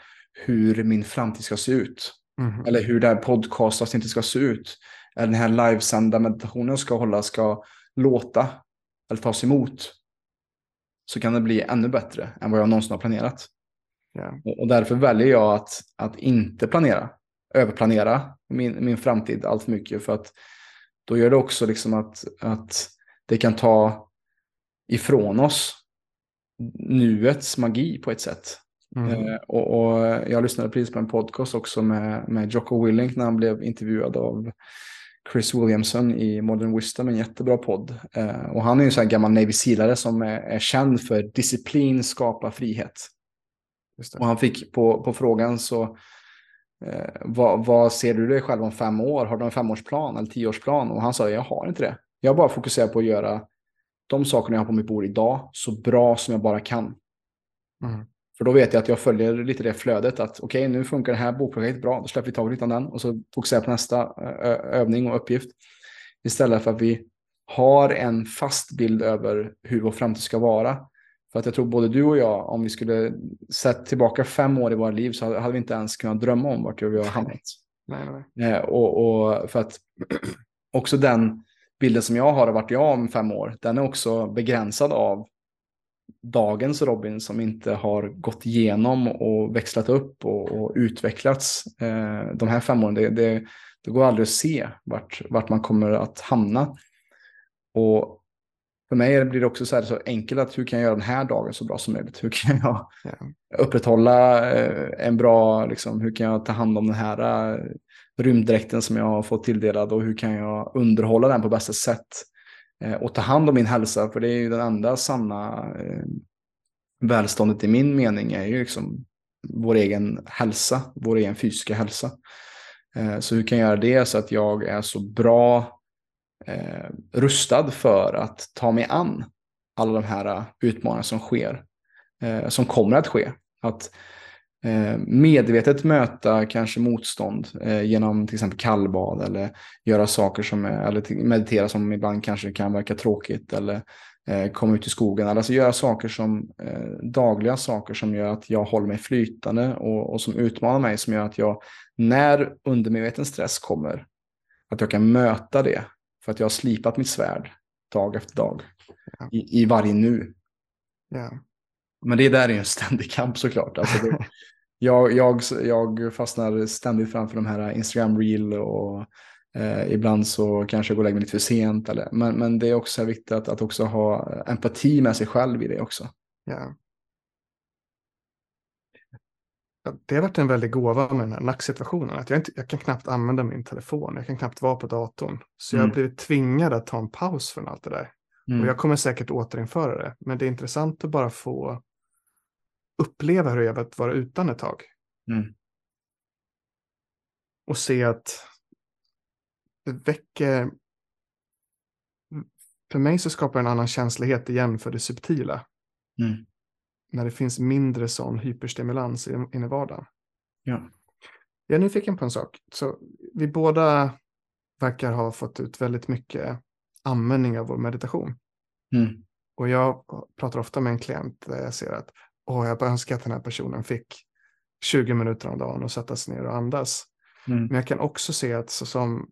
hur min framtid ska se ut. Mm. Eller hur det här podcastet ska se ut. Eller den här livesända meditationen ska hålla ska låta eller tas emot så kan det bli ännu bättre än vad jag någonsin har planerat. Yeah. Och därför väljer jag att, att inte planera, överplanera min, min framtid allt för mycket. För att då gör det också liksom att, att det kan ta ifrån oss nuets magi på ett sätt. Mm. Eh, och, och, jag lyssnade precis på en podcast också med, med Jocko Willink när han blev intervjuad av Chris Williamson i Modern Wisdom, en jättebra podd. Eh, och han är en sån här gammal Navy Sealare som är, är känd för disciplin skapa frihet. Och han fick på, på frågan så eh, vad, vad, ser du dig själv om fem år? Har du en femårsplan eller tioårsplan? Och han sa, jag har inte det. Jag bara fokuserar på att göra de sakerna jag har på mitt bord idag så bra som jag bara kan. Mm. För då vet jag att jag följer lite det flödet att okej, okay, nu funkar det här bokprojektet bra, då släpper vi taget av den och så fokuserar på nästa övning och uppgift. Istället för att vi har en fast bild över hur vår framtid ska vara. För att jag tror både du och jag, om vi skulle sett tillbaka fem år i våra liv så hade vi inte ens kunnat drömma om vart vi har hamnat. Nej, nej. Eh, och, och, för att också den bilden som jag har av vart jag är om fem år, den är också begränsad av dagens Robin som inte har gått igenom och växlat upp och, och utvecklats eh, de här fem åren. Det, det, det, går aldrig att se vart, vart man kommer att hamna. Och för mig blir det också så, här så enkelt att hur kan jag göra den här dagen så bra som möjligt? Hur kan jag upprätthålla eh, en bra, liksom, hur kan jag ta hand om den här eh, rymddräkten som jag har fått tilldelad och hur kan jag underhålla den på bästa sätt? Eh, och ta hand om min hälsa, för det är ju den enda sanna välståndet i min mening är ju liksom vår egen hälsa, vår egen fysiska hälsa. Så hur kan jag göra det så att jag är så bra eh, rustad för att ta mig an alla de här eh, utmaningarna som sker, eh, som kommer att ske. Att eh, medvetet möta kanske motstånd eh, genom till exempel kallbad eller göra saker som är, eller meditera som ibland kanske kan verka tråkigt eller eh, komma ut i skogen. Alltså göra saker som eh, dagliga saker som gör att jag håller mig flytande och, och som utmanar mig som gör att jag när undermedveten stress kommer att jag kan möta det för att jag har slipat mitt svärd dag efter dag ja. i, i varje nu. Ja. Men det där är en ständig kamp såklart. Alltså det, jag, jag, jag fastnar ständigt framför de här Instagram reel och eh, ibland så kanske jag går och lägger mig lite för sent. Eller, men, men det är också viktigt att, att också ha empati med sig själv i det också. Ja. Det har varit en väldig gåva med den här nacksituationen. Att jag, inte, jag kan knappt använda min telefon, jag kan knappt vara på datorn. Så mm. jag har blivit tvingad att ta en paus från allt det där. Mm. Och jag kommer säkert återinföra det. Men det är intressant att bara få uppleva hur det är att vara utan ett tag. Mm. Och se att det väcker... För mig så skapar det en annan känslighet igen för det subtila. Mm när det finns mindre sån hyperstimulans in i vardagen. Ja. Jag är nyfiken på en sak. Så vi båda verkar ha fått ut väldigt mycket användning av vår meditation. Mm. Och jag pratar ofta med en klient där jag ser att Åh, jag bara önskar att den här personen fick 20 minuter om dagen och sätta sig ner och andas. Mm. Men jag kan också se att så som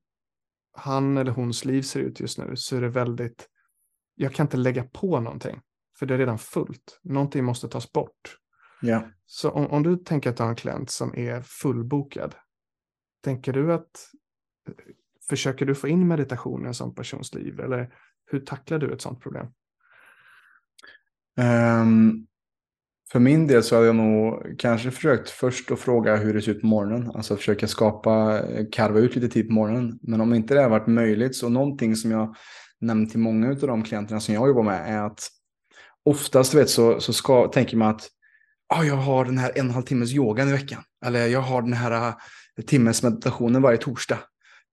han eller hons liv ser ut just nu så är det väldigt, jag kan inte lägga på någonting. För det är redan fullt. Någonting måste tas bort. Ja. Så om, om du tänker att du har en klient som är fullbokad. Tänker du att försöker du få in meditation i en sån persons liv? Eller hur tacklar du ett sånt problem? Um, för min del så har jag nog kanske försökt först att fråga hur det ser ut på morgonen. Alltså försöka skapa, karva ut lite tid på morgonen. Men om inte det har varit möjligt så någonting som jag nämnt till många av de klienterna som jag jobbar med är att oftast vet, så, så ska, tänker man att oh, jag har den här en och en halv timmes yogan i veckan. Eller jag har den här äh, uh, timmens meditationen varje torsdag.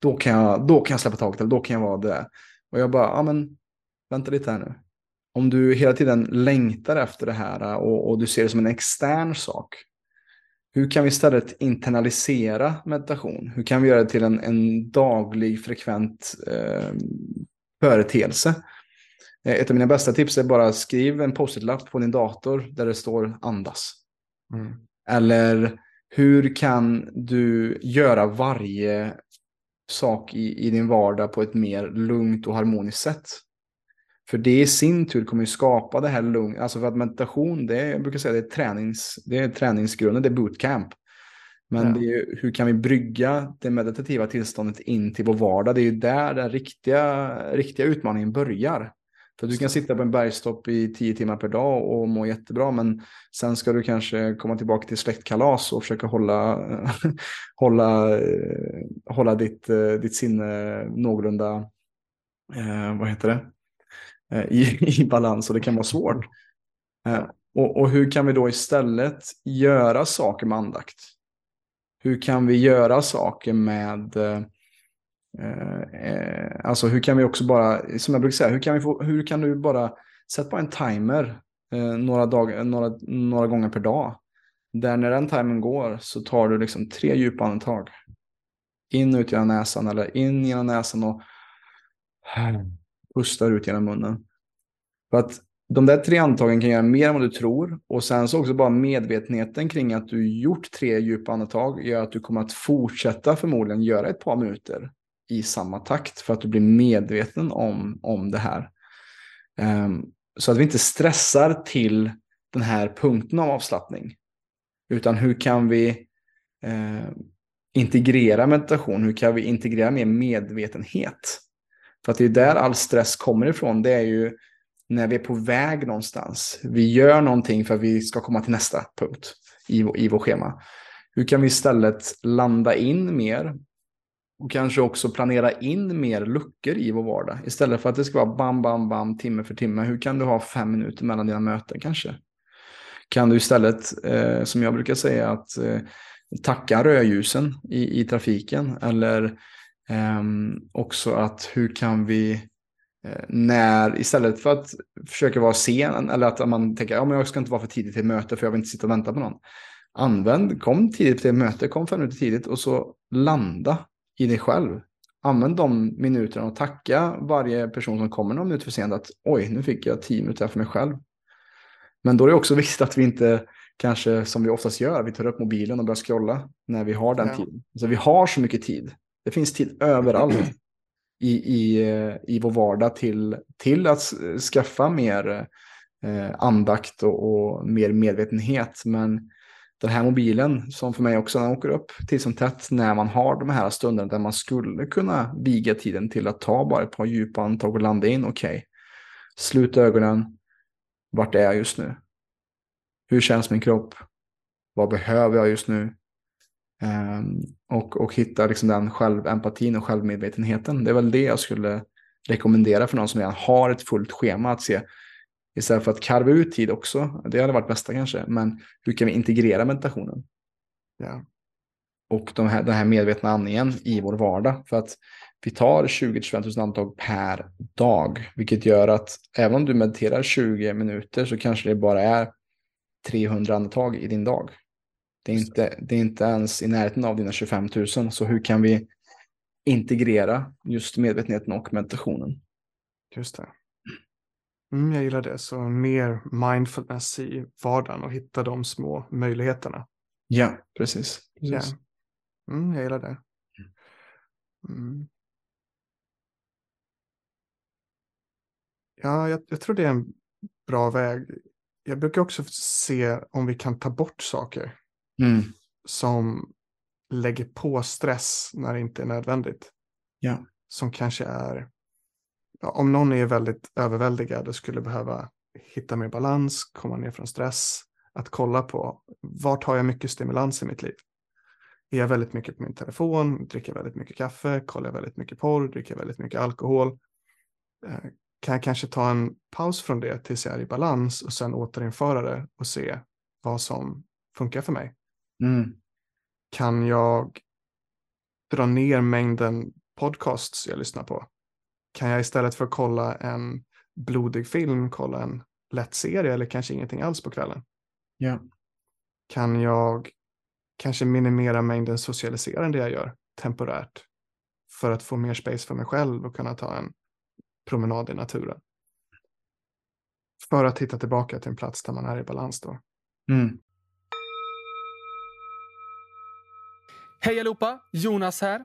Då kan, jag, då kan jag släppa taget, eller då kan jag vara det. Och jag bara, ja ah, men vänta lite här nu. Om du hela tiden längtar efter det här äh, och, och du ser det som en extern sak. Hur kan vi istället internalisera meditation? Hur kan vi göra det till en, en daglig frekvent eh, företeelse? Eh, ett av mina bästa tips är bara skriv en post-it-lapp på din dator där det står andas. Mm. Eller hur kan du göra varje sak i, i din vardag på ett mer lugnt och harmoniskt sätt? För det i sin tur kommer ju skapa det här lugn. Alltså för att meditation, det är, jag brukar säga det är, tränings, det är träningsgrunden, det är bootcamp. Men ja. det är, hur kan vi brygga det meditativa tillståndet in till vår vardag? Det är ju där den riktiga, riktiga utmaningen börjar. För du kan sitta på en bergstopp i tio timmar per dag och må jättebra, men sen ska du kanske komma tillbaka till släktkalas och försöka hålla, hålla, eh, hålla ditt, eh, ditt sinne någorlunda, eh, vad heter det, eh, i, i balans och det kan vara svårt. Eh, och, och hur kan vi då istället göra saker med andakt? Hur kan vi göra saker med Eh, eh, alltså hur kan vi också bara, som jag brukar säga, hur kan, vi få, hur kan du bara sätta på en timer eh, några, dag, några, några gånger per dag. Där när den timern går så tar du liksom tre djupa andetag. In och ut genom näsan eller in genom näsan och pustar ut genom munnen. För att de där tre andetagen kan göra mer än vad du tror. Och sen så också bara medvetenheten kring att du gjort tre djupa andetag gör att du kommer att fortsätta förmodligen göra ett par minuter i samma takt för att du blir medveten om, om det här. Um, så att vi inte stressar till den här punkten av avslappning. Utan hur kan vi eh, integrera meditation? Hur kan vi integrera mer medvetenhet? För att det är där all stress kommer ifrån. Det är ju när vi är på väg någonstans. Vi gör någonting för att vi ska komma till nästa punkt i, i vår schema. Hur kan vi istället landa in mer och kanske också planera in mer luckor i vår vardag. Istället för att det ska vara bam, bam, bam, timme för timme. Hur kan du ha fem minuter mellan dina möten kanske? Kan du istället, eh, som jag brukar säga, att eh, tacka rödljusen i, i trafiken. Eller eh, också att hur kan vi, eh, när, istället för att försöka vara sen, eller att man tänker, ja men jag ska inte vara för tidigt till möte för jag vill inte sitta och vänta på någon. Använd, kom tidigt till möte, kom fem minuter tidigt och så landa i dig själv. Använd de minuterna och tacka varje person som kommer någon minut för sent att oj, nu fick jag tio minuter för mig själv. Men då är det också viktigt att vi inte kanske som vi oftast gör, vi tar upp mobilen och börjar scrolla när vi har den ja. tiden. Så vi har så mycket tid. Det finns tid överallt i, i, i vår vardag till, till att skaffa mer eh, andakt och, och mer medvetenhet. Men den här mobilen som för mig också den åker upp till som tätt när man har de här stunderna där man skulle kunna viga tiden till att ta bara ett par djupa andetag och landa in. Okej, okay. slut ögonen. Vart är jag just nu? Hur känns min kropp? Vad behöver jag just nu? Um, och, och hitta liksom den självempatin och självmedvetenheten. Det är väl det jag skulle rekommendera för någon som redan har ett fullt schema att se Istället för att karva ut tid också. Det hade varit bästa kanske. Men hur kan vi integrera meditationen? Ja. Och de här, den här medvetna andningen i vår vardag. För att vi tar 20-25 000 andetag per dag. Vilket gör att även om du mediterar 20 minuter så kanske det bara är 300 andetag i din dag. Det är, inte, det är inte ens i närheten av dina 25 000. Så hur kan vi integrera just medvetenheten och meditationen? Just det. Mm, jag gillar det. Så mer mindfulness i vardagen och hitta de små möjligheterna. Ja, precis. precis. Ja. Mm, jag gillar det. Mm. Ja, jag, jag, tror det är en bra väg. Jag brukar också se om vi kan ta bort saker mm. som lägger på stress när det inte är nödvändigt. Ja. Som kanske är om någon är väldigt överväldigad och skulle behöva hitta mer balans, komma ner från stress, att kolla på vart har jag mycket stimulans i mitt liv? Är jag väldigt mycket på min telefon, dricker väldigt mycket kaffe, kollar jag väldigt mycket porr, dricker väldigt mycket alkohol? Eh, kan jag kanske ta en paus från det tills jag är i balans och sen återinföra det och se vad som funkar för mig? Mm. Kan jag dra ner mängden podcasts jag lyssnar på? Kan jag istället för att kolla en blodig film kolla en lätt serie eller kanske ingenting alls på kvällen? Ja. Kan jag kanske minimera mängden socialiserande jag gör temporärt för att få mer space för mig själv och kunna ta en promenad i naturen? För att hitta tillbaka till en plats där man är i balans då. Mm. Hej allihopa! Jonas här.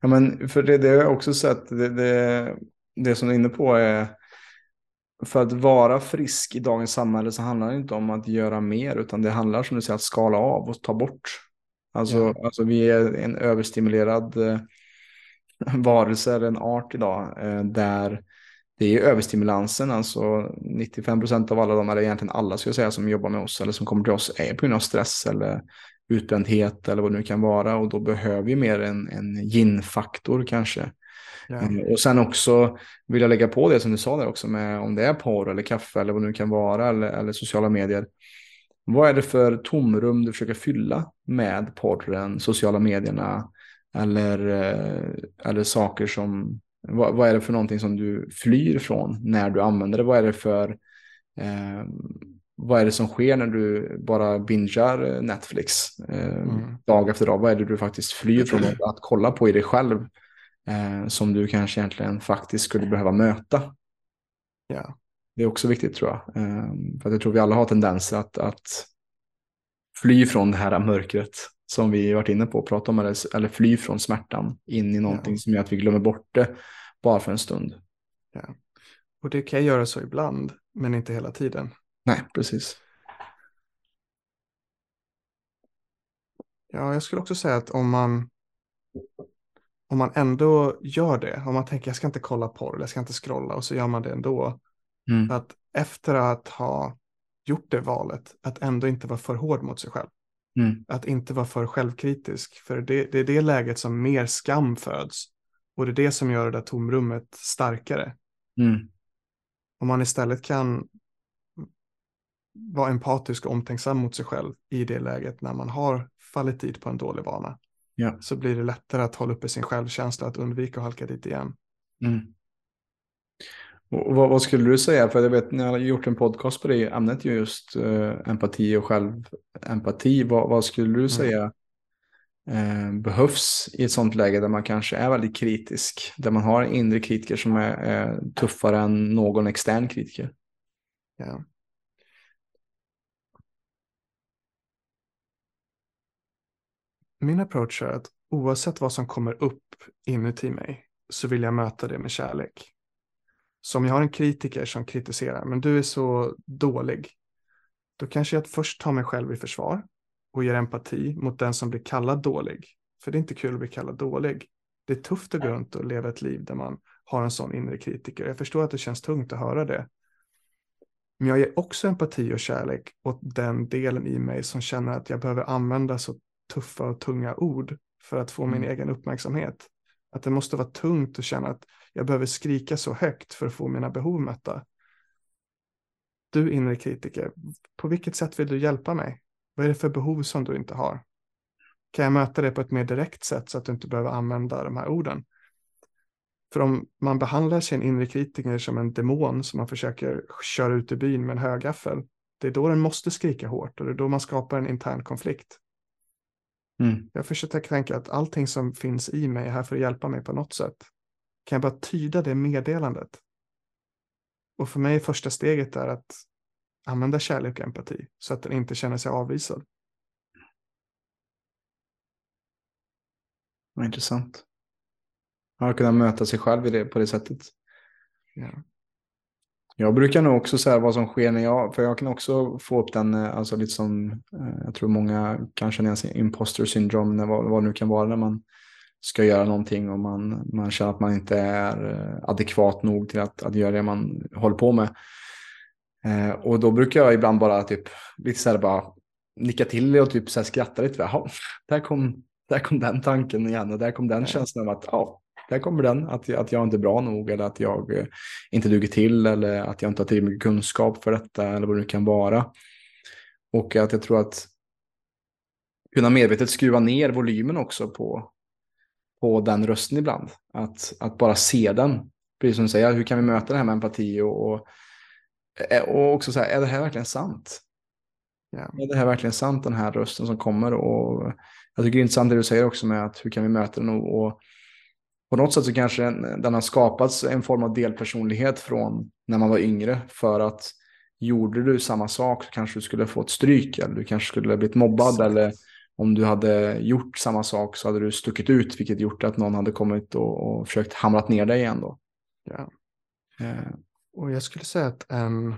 Ja, men för det, det har jag också sett, det, det, det som du är inne på är för att vara frisk i dagens samhälle så handlar det inte om att göra mer utan det handlar som du säger att skala av och ta bort. Alltså, Ja. alltså vi är en överstimulerad eh, varelse eller en art idag eh, där det är överstimulansen, alltså 95% av alla de, eller egentligen alla ska jag säga, som jobbar med oss eller som kommer till oss är på grund av stress eller utbrändhet eller vad det nu kan vara och då behöver vi mer en, en yin-faktor kanske. Ja. Eh, Och sen också vill jag lägga på det som du sa där också med om det är porr eller kaffe eller vad det nu kan vara eller, eller sociala medier. Vad är det för tomrum du försöker fylla med porren, sociala medierna eller, eh, eller saker som, vad, vad är det för någonting som du flyr från när du använder det? Vad är det för, eh, vad är det som sker när du bara bingar Netflix eh, Mm. dag efter dag? Vad är det du faktiskt flyr från att, kolla på i dig själv eh, som du kanske egentligen faktiskt skulle behöva möta? Ja. Det är också viktigt tror jag. Eh, För jag tror vi alla har tendenser att, att fly från det här mörkret som vi varit inne på och pratat om. Eller, eller fly från smärtan in i någonting Ja. som gör att vi glömmer bort det bara för en stund. Och det kan göra så ibland, men inte hela tiden. Nej, precis. Ja, jag skulle också säga att om man, om man ändå gör det, om man tänker jag ska inte kolla porr, jag ska inte scrolla och så gör man det ändå, Mm. att efter att ha gjort det valet, att ändå inte vara för hård mot sig själv. Mm. Att inte vara för självkritisk, för det, det är det läget som mer skam föds. Och det är det som gör det där tomrummet starkare. Mm. Om man istället kan vara empatisk och omtänksam mot sig själv i det läget när man har fallit dit på en dålig vana. Ja. Så blir det lättare att hålla uppe sin självkänsla, att undvika att halka dit igen. Mm. Och vad, vad skulle du säga? För jag vet, jag har gjort en podcast på det ämnet ju just eh, empati och självempati. Vad, vad skulle du säga eh, behövs i ett sånt läge där man kanske är väldigt kritisk? Där man har en inre kritiker som är, är tuffare än någon extern kritiker? Ja. Min approach är att oavsett vad som kommer upp inuti mig så vill jag möta det med kärlek. Så om jag har en kritiker som kritiserar, men du är så dålig, då kanske jag först tar mig själv i försvar och ger empati mot den som blir kallad dålig. För det är inte kul att bli kallad dålig. Det är tufft att gå runt och leva ett liv där man har en sån inre kritiker. Jag förstår att det känns tungt att höra det. Men jag ger också empati och kärlek åt den delen i mig som känner att jag behöver använda så tuffa och tunga ord för att få min Mm. egen uppmärksamhet. Att det måste vara tungt att känna att jag behöver skrika så högt för att få mina behov mötta. Du inre kritiker, på vilket sätt vill du hjälpa mig? Vad är det för behov som du inte har? Kan jag möta det på ett mer direkt sätt så att du inte behöver använda de här orden? För om man behandlar sin inre kritiker som en demon som man försöker köra ut i byn med en högaffel, det är då den måste skrika hårt och det är då man skapar en intern konflikt. Mm. Jag försöker tänka att allting som finns i mig är här för att hjälpa mig på något sätt. Kan jag bara tyda det meddelandet? Och för mig är första steget är att använda kärlek och empati så att den inte känner sig avvisad. Vad intressant. Ja, kunna möta sig själv i det, på det sättet. Ja. Jag brukar nog också säga vad som sker när jag, för jag kan också få upp den, eh, alltså lite som, eh, jag tror många kan känna igen sig imposter syndrome, när, vad, vad nu kan vara när man ska göra någonting och man, man känner att man inte är eh, adekvat nog till att, att göra det man håller på med. Eh, och då brukar jag ibland bara typ, lite så här bara nicka till och typ så här skratta lite. Jaha, där kom, där kom den tanken igen och där kom den känslan av att ja, där kommer den, att, att jag inte är bra nog eller att jag eh, inte duger till eller att jag inte har tillräckligt mycket kunskap för detta eller vad det nu kan vara. Och att jag tror att kunna medvetet skruva ner volymen också på, på den rösten ibland. Att, att bara se den, precis som du säger, hur kan vi möta det här med empati och, och, eh, och också säga, är det här verkligen sant? Ja. Är det här verkligen sant, den här rösten som kommer? Och jag tycker det är intressant det du säger också med att hur kan vi möta den och, och på något sätt så kanske den, den har skapats en form av delpersonlighet från när man var yngre för att gjorde du samma sak så kanske du skulle få ett stryk eller du kanske skulle blivit mobbad Exakt. eller om du hade gjort samma sak så hade du stuckit ut vilket gjort att någon hade kommit och, och försökt hamrat ner dig igen då. Ja. Eh, Och jag skulle säga att en,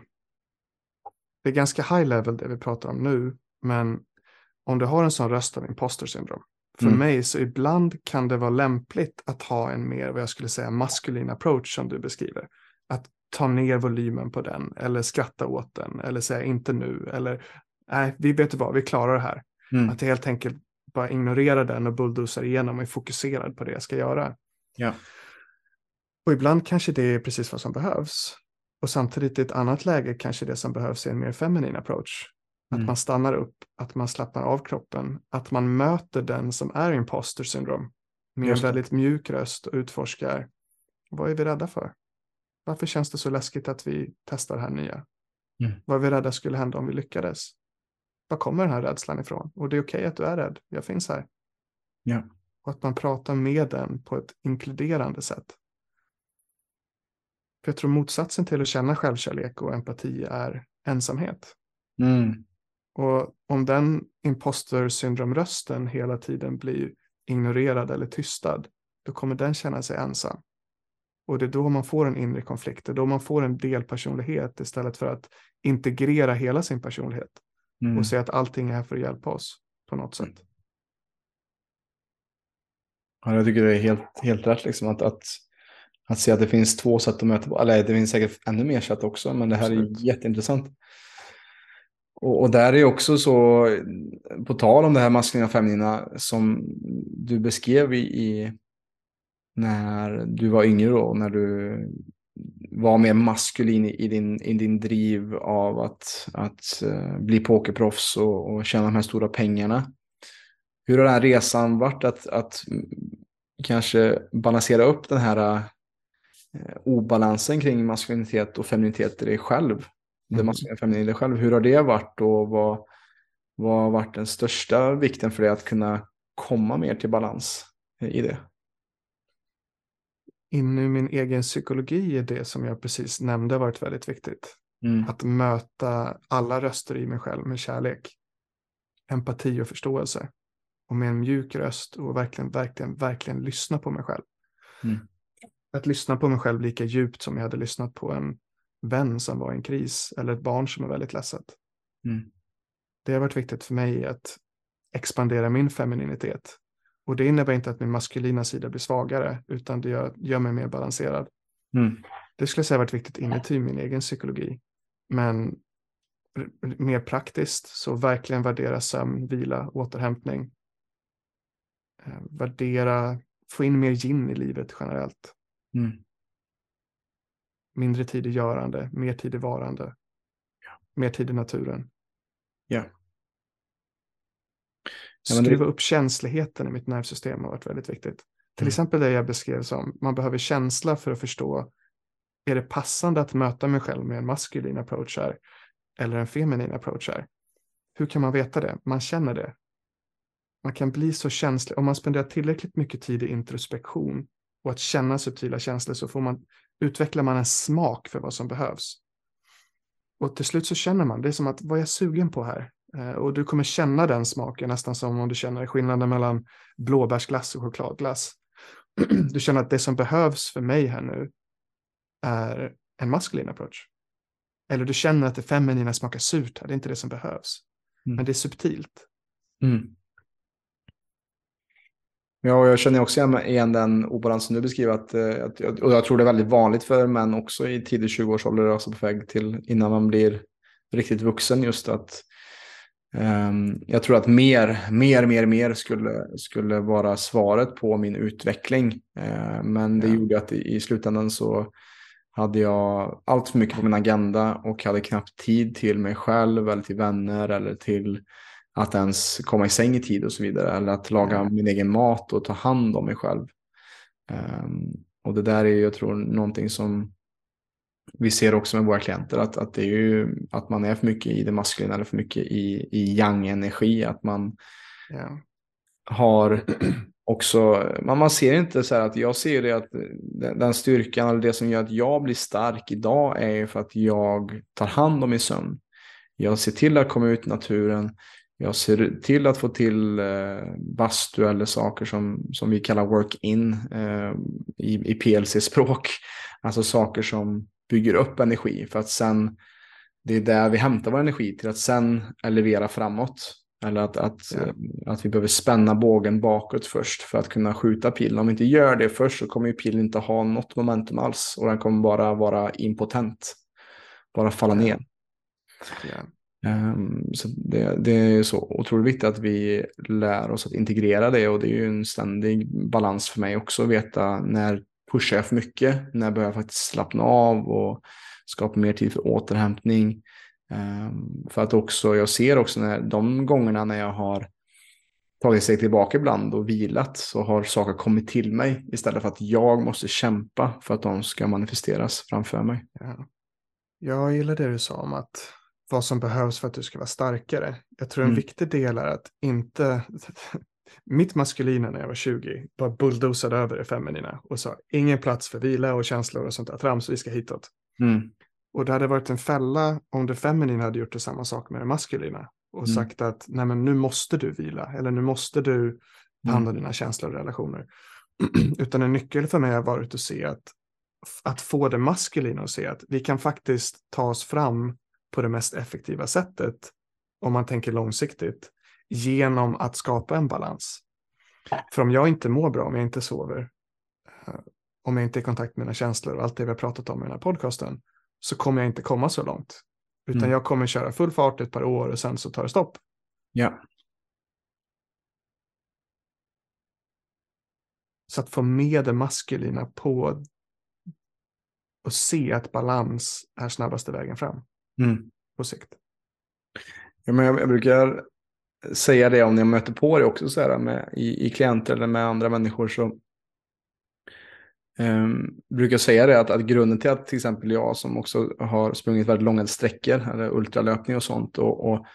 det är ganska high level det vi pratar om nu, men om du har en sån röst av imposter syndrom. För Mm. mig så ibland kan det vara lämpligt att ha en mer, vad jag skulle säga, maskulin approach som du beskriver. Att ta ner volymen på den eller skratta åt den eller säga inte nu eller nej, vi vet vad, vi klarar det här. Mm. Att helt enkelt bara ignorera den och bulldozar igenom och är fokuserad på det jag ska göra. Ja. Och ibland kanske det är precis vad som behövs. Och samtidigt i ett annat läge kanske det som behövs är en mer feminin approach. Att Mm. man stannar upp, att man slappnar av kroppen, att man möter den som är imposter syndrom med en väldigt mjuk röst och utforskar. Vad är vi rädda för? Varför känns det så läskigt att vi testar det här nya? Mm. Vad är vi rädda skulle hända om vi lyckades? Var kommer den här rädslan ifrån? Och det är okej att du är rädd, jag finns här. Ja. Och att man pratar med den på ett inkluderande sätt. För jag tror motsatsen till att känna självkärlek och empati är ensamhet. Mm. Och om den imposter syndromrösten hela tiden blir ignorerad eller tystad, då kommer den känna sig ensam. Och det är då man får en inre konflikt, det är då man får en delpersonlighet istället för att integrera hela sin personlighet Mm. och säga att allting är här för att hjälpa oss på något sätt. Ja, jag tycker det är helt, helt rätt liksom att, att, att se att det finns två sätt att möta på. Eller det finns säkert ännu mer sätt också, men det här Absolut. är jätteintressant. Och, och där är också så, på tal om det här maskulina och feminina som du beskrev i, i när du var yngre då, när du var mer maskulin i din, i din driv av att, att eh, bli pokerproffs och, och tjäna de här stora pengarna. Hur har den här resan varit att, att kanske balansera upp den här eh, obalansen kring maskulinitet och femininitet i dig själv? Det maskulina och feminina i dig själv. Hur har det varit och vad, vad har varit den största vikten för dig att kunna komma mer till balans i det? In i min egen psykologi är det som jag precis nämnde varit väldigt viktigt. Mm. Att möta alla röster i mig själv med kärlek, empati och förståelse. Och med en mjuk röst och verkligen, verkligen, verkligen lyssna på mig själv. Mm. Att lyssna på mig själv lika djupt som jag hade lyssnat på en vän som var i en kris eller ett barn som är väldigt ledset. Mm. Det har varit viktigt för mig att expandera min femininitet. Och det innebär inte att min maskulina sida blir svagare, utan det gör, gör mig mer balanserad. Mm. Det skulle jag säga varit viktigt inuti min egen psykologi. Men mer praktiskt så verkligen värdera sömn, vila, återhämtning. Eh, värdera, få in mer gin i livet generellt. Mm. Mindre tid i görande, mer tid i varande. Mer tid i naturen. Ja. Ja, det- Skruva upp känsligheten i mitt nervsystem har varit väldigt viktigt. Till Mm. exempel det jag beskrev som, man behöver känsla för att förstå, är det passande att möta mig själv med en maskulin approach här, eller en feminin approach här? Hur kan man veta det? Man känner det. Man kan bli så känslig, om man spenderar tillräckligt mycket tid i introspektion och att känna subtila känslor så får man, utvecklar man en smak för vad som behövs. Och till slut så känner man, det är som att, vad är jag sugen på här? Eh, Och du kommer känna den smaken nästan som om du känner skillnaden mellan blåbärsglass och chokladglass. Du känner att det som behövs för mig här nu är en maskulin approach. Eller du känner att det feminina smakar surt här, det är inte det som behövs. Mm. Men det är subtilt. Mm. Ja, och jag känner också igen- den obalansen du beskriver. Att, eh, att, och jag tror det är väldigt vanligt för män också i tidig 20-årsålder, alltså på väg till innan man blir riktigt vuxen. Just att ehm, jag tror att mer, mer, mer, mer skulle, skulle vara svaret på min utveckling. Eh, men det Ja. gjorde att i, i slutändan så hade jag allt för mycket på min agenda och hade knappt tid till mig själv eller till vänner eller till att ens komma i säng i tid och så vidare. Eller att laga min egen mat och ta hand om mig själv. Ehm, och det där är ju, jag tror, någonting som vi ser också med våra klienter. Att, att det är ju att man är för mycket i det maskulina eller för mycket i, i yang-energi. Att man Ja. har också, man, man ser inte så här att jag ser det att den, den styrkan eller det som gör att jag blir stark idag är ju för att jag tar hand om min sömn. Jag ser till att komma ut i naturen. Jag ser till att få till eh, bastu eller saker som, som vi kallar work-in eh, i, i PLC-språk. Alltså saker som bygger upp energi för att sen, det är där vi hämtar vår energi till att sen elevera framåt. Eller att, att, Ja. eh, att vi behöver spänna bågen bakåt först för att kunna skjuta pilen. Om vi inte gör det först så kommer ju pilen inte ha något momentum alls. Och den kommer bara vara impotent. Bara falla ner. Ja. Ehm, så det, det är så otroligt viktigt att vi lär oss att integrera det. Och det är ju en ständig balans för mig också. Att veta när pushar jag för mycket. När behöver jag faktiskt slappna av och skapa mer tid för återhämtning. Ehm, för att också, jag ser också när de gångerna när jag har tagit sig tillbaka ibland och vilat så har saker kommit till mig istället för att jag måste kämpa för att de ska manifesteras framför mig. Ja. Jag gillar det du sa om att vad som behövs för att du ska vara starkare. Jag tror en Mm. viktig del är att inte... Mitt maskulina när jag var 20 bara bulldozade över det feminina och sa ingen plats för vila och känslor och sånt där trams, vi ska hitåt. Mm. Och det hade varit en fälla om det feminina hade gjort samma sak med det maskulina och Mm. sagt att nej men nu måste du vila eller nu måste du ta hand om Mm. dina känslor och relationer. Utan en nyckel för mig har varit att se att, att få det maskulina att se att vi kan faktiskt ta oss fram på det mest effektiva sättet om man tänker långsiktigt genom att skapa en balans. För om jag inte mår bra, om jag inte sover, eh, om jag inte är i kontakt med mina känslor och allt det vi har pratat om i den här podcasten, så kommer jag inte komma så långt. Utan Mm. jag kommer köra full fart ett par år och sen så tar det stopp. Ja. Så att få med det maskulina på och se att balans är snabbaste vägen fram Mm. på sikt. Ja, men jag, jag brukar säga det om jag möter på det också så här med, i, i klienter eller med andra människor så um, brukar säga det att, att grunden till att till exempel jag som också har sprungit väldigt långa sträckor eller ultralöpning och sånt och, och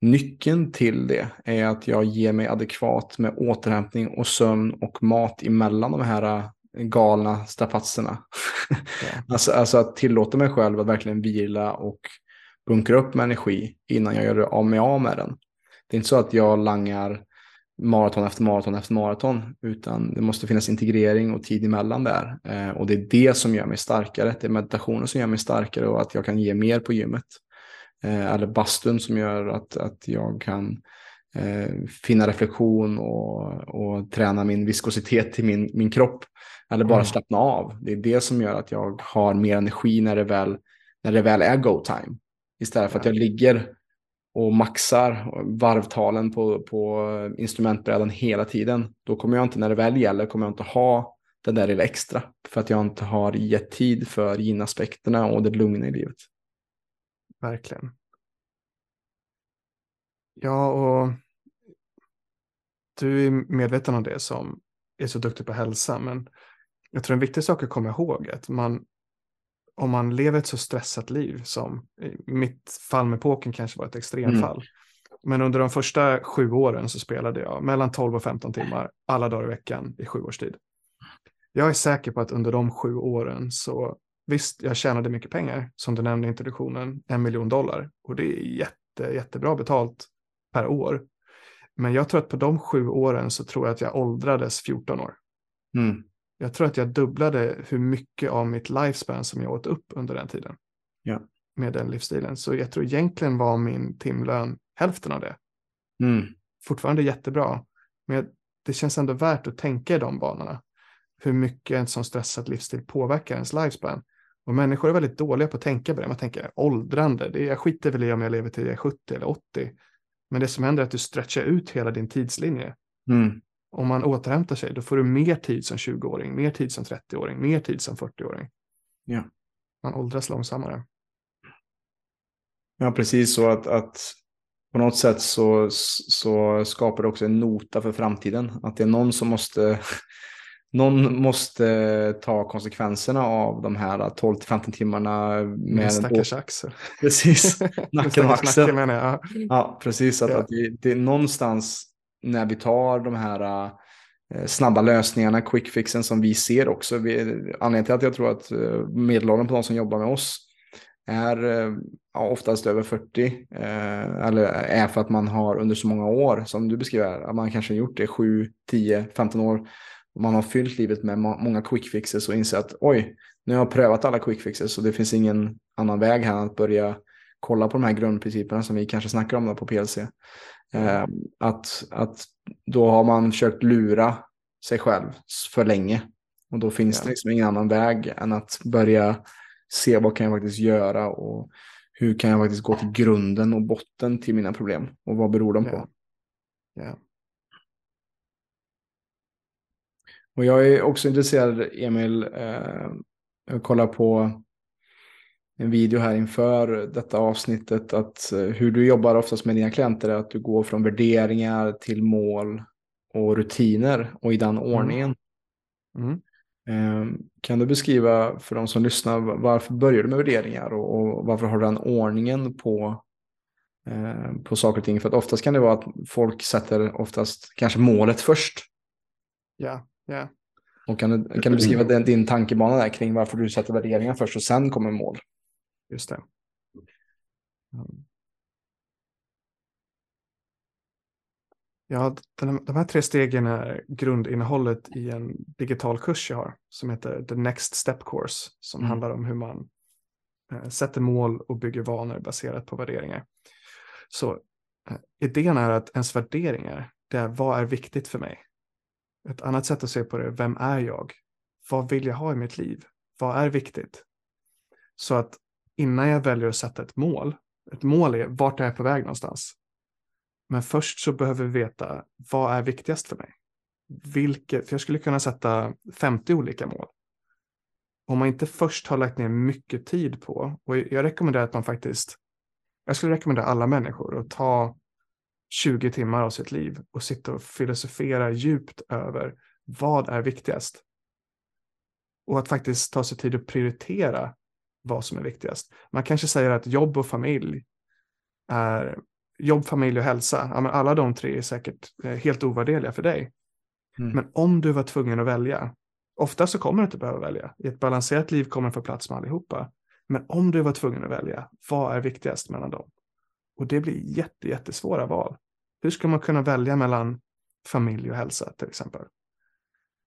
nyckeln till det är att jag ger mig adekvat med återhämtning och sömn och mat emellan de här äh, galna strapatserna. Ja. Alltså, alltså att tillåta mig själv att verkligen vila och bunkra upp med energi innan jag gör av mig av med den. Det är inte så att jag langar maraton efter maraton efter maraton, utan det måste finnas integrering och tid emellan där. Eh, och det är det som gör mig starkare. Det är meditationen som gör mig starkare och att jag kan ge mer på gymmet. Eh, eller bastun som gör att, att jag kan eh, finna reflektion och, och träna min viskositet i min, min kropp. Eller bara Mm. slappna av. Det är det som gör att jag har mer energi när det väl, när det väl är go time. Istället för att Ja. jag ligger och maxar varvtalen på, på instrumentbrädan hela tiden. Då kommer jag inte, när det väl gäller, kommer jag inte ha det där lilla extra. För att jag inte har gett tid för yin-aspekterna och det lugna i livet. Verkligen. Ja, och du är medveten om det som är så duktig på hälsa, men jag tror en viktig sak att komma ihåg är att man, om man lever ett så stressat liv som mitt fall med pokern kanske var ett extremfall. Men under de första sju åren så spelade jag mellan 12 och 15 timmar alla dagar i veckan i sju års tid. Jag är säker på att under de sju åren så visst, jag tjänade mycket pengar, som du nämnde i introduktionen, en miljon dollar. Och det är jätte, jättebra betalt per år. Men jag tror att på de sju åren så tror jag att jag åldrades 14 år. Mm. Jag tror att jag dubblade hur mycket av mitt lifespan som jag åt upp under den tiden. Ja. Med den livsstilen. Så jag tror egentligen var min timlön hälften av det. Mm. Fortfarande jättebra. Men det känns ändå värt att tänka i de banorna. Hur mycket en sån stressad livsstil påverkar ens lifespan. Och människor är väldigt dåliga på att tänka på det. Man tänker åldrande, det är, jag skiter väl i om jag lever till jag är 70 eller 80. Men det som händer är att du stretchar ut hela din tidslinje. Mm. Om man återhämtar sig, då får du mer tid som 20-åring, mer tid som 30-åring, mer tid som 40-åring. Ja. Man åldras långsammare. Ja, precis så att, att på något sätt så, så skapar det också en nota för framtiden. Att det är någon som måste, någon måste ta konsekvenserna av de här 12-15 timmarna. Med stackars axel. Precis, nacken och axeln. jag. Ja, precis. Att, Ja. att det, det är någonstans när vi tar de här eh, snabba lösningarna, quick fixen som vi ser också. Vi, anledningen till att jag tror att eh, medelåldern på de som jobbar med oss är eh, ja, oftast över 40. Eh, eller är för att man har under så många år, som du beskriver, att man kanske har gjort det 7, 10, 15 år. Man har fyllt livet med många quick fixes och inser att oj, nu har jag prövat alla quick fixes och det finns ingen annan väg här än att börja kolla på de här grundprinciperna som vi kanske snackar om på PLC. Eh, att, att då har man försökt lura sig själv för länge. Och då finns ja. det liksom ingen annan väg än att börja se vad kan jag faktiskt göra och hur kan jag faktiskt gå till grunden och botten till mina problem och vad beror de på. Ja. ja. Och jag är också intresserad, Emil, eh, jag kollar på en video här inför detta avsnittet att eh, hur du jobbar oftast med dina klienter är att du går från värderingar till mål och rutiner och i den mm. ordningen. Mm. Mm. Kan du beskriva för de som lyssnar varför börjar du med värderingar och, varför har du den ordningen på, eh, på saker och ting? För att oftast kan det vara att folk sätter oftast kanske målet först. Ja, ja. Och kan du, kan du beskriva din, din tankebana där kring varför du sätter värderingar först och sen kommer mål? Just det. Ja, den, de här tre stegen är grundinnehållet i en digital kurs jag har som heter The Next Step Course som mm. handlar om hur man eh, sätter mål och bygger vanor baserat på värderingar. Så eh, idén är att ens värderingar, det är vad är viktigt för mig? Ett annat sätt att se på det vem är jag? Vad vill jag ha i mitt liv? Vad är viktigt? Så att innan jag väljer att sätta ett mål, ett mål är vart är jag på väg någonstans? Men först så behöver vi veta vad är viktigast för mig? Vilket, för jag skulle kunna sätta 50 olika mål. Om man inte först har lagt ner mycket tid på, och jag rekommenderar att man faktiskt, jag skulle rekommendera alla människor att ta 20 timmar av sitt liv och sitta och filosofera djupt över vad är viktigast. Och att faktiskt ta sig tid att prioritera vad som är viktigast. Man kanske säger att jobb och familj är jobb, familj och hälsa. Ja, alla de tre är säkert eh, helt ovärderliga för dig. Mm. Men om du var tvungen att välja, ofta så kommer du inte behöva välja. I ett balanserat liv kommer du få plats med allihopa. Men om du var tvungen att välja, vad är viktigast mellan dem? Och det blir jätte, jättesvåra val. Hur ska man kunna välja mellan familj och hälsa till exempel?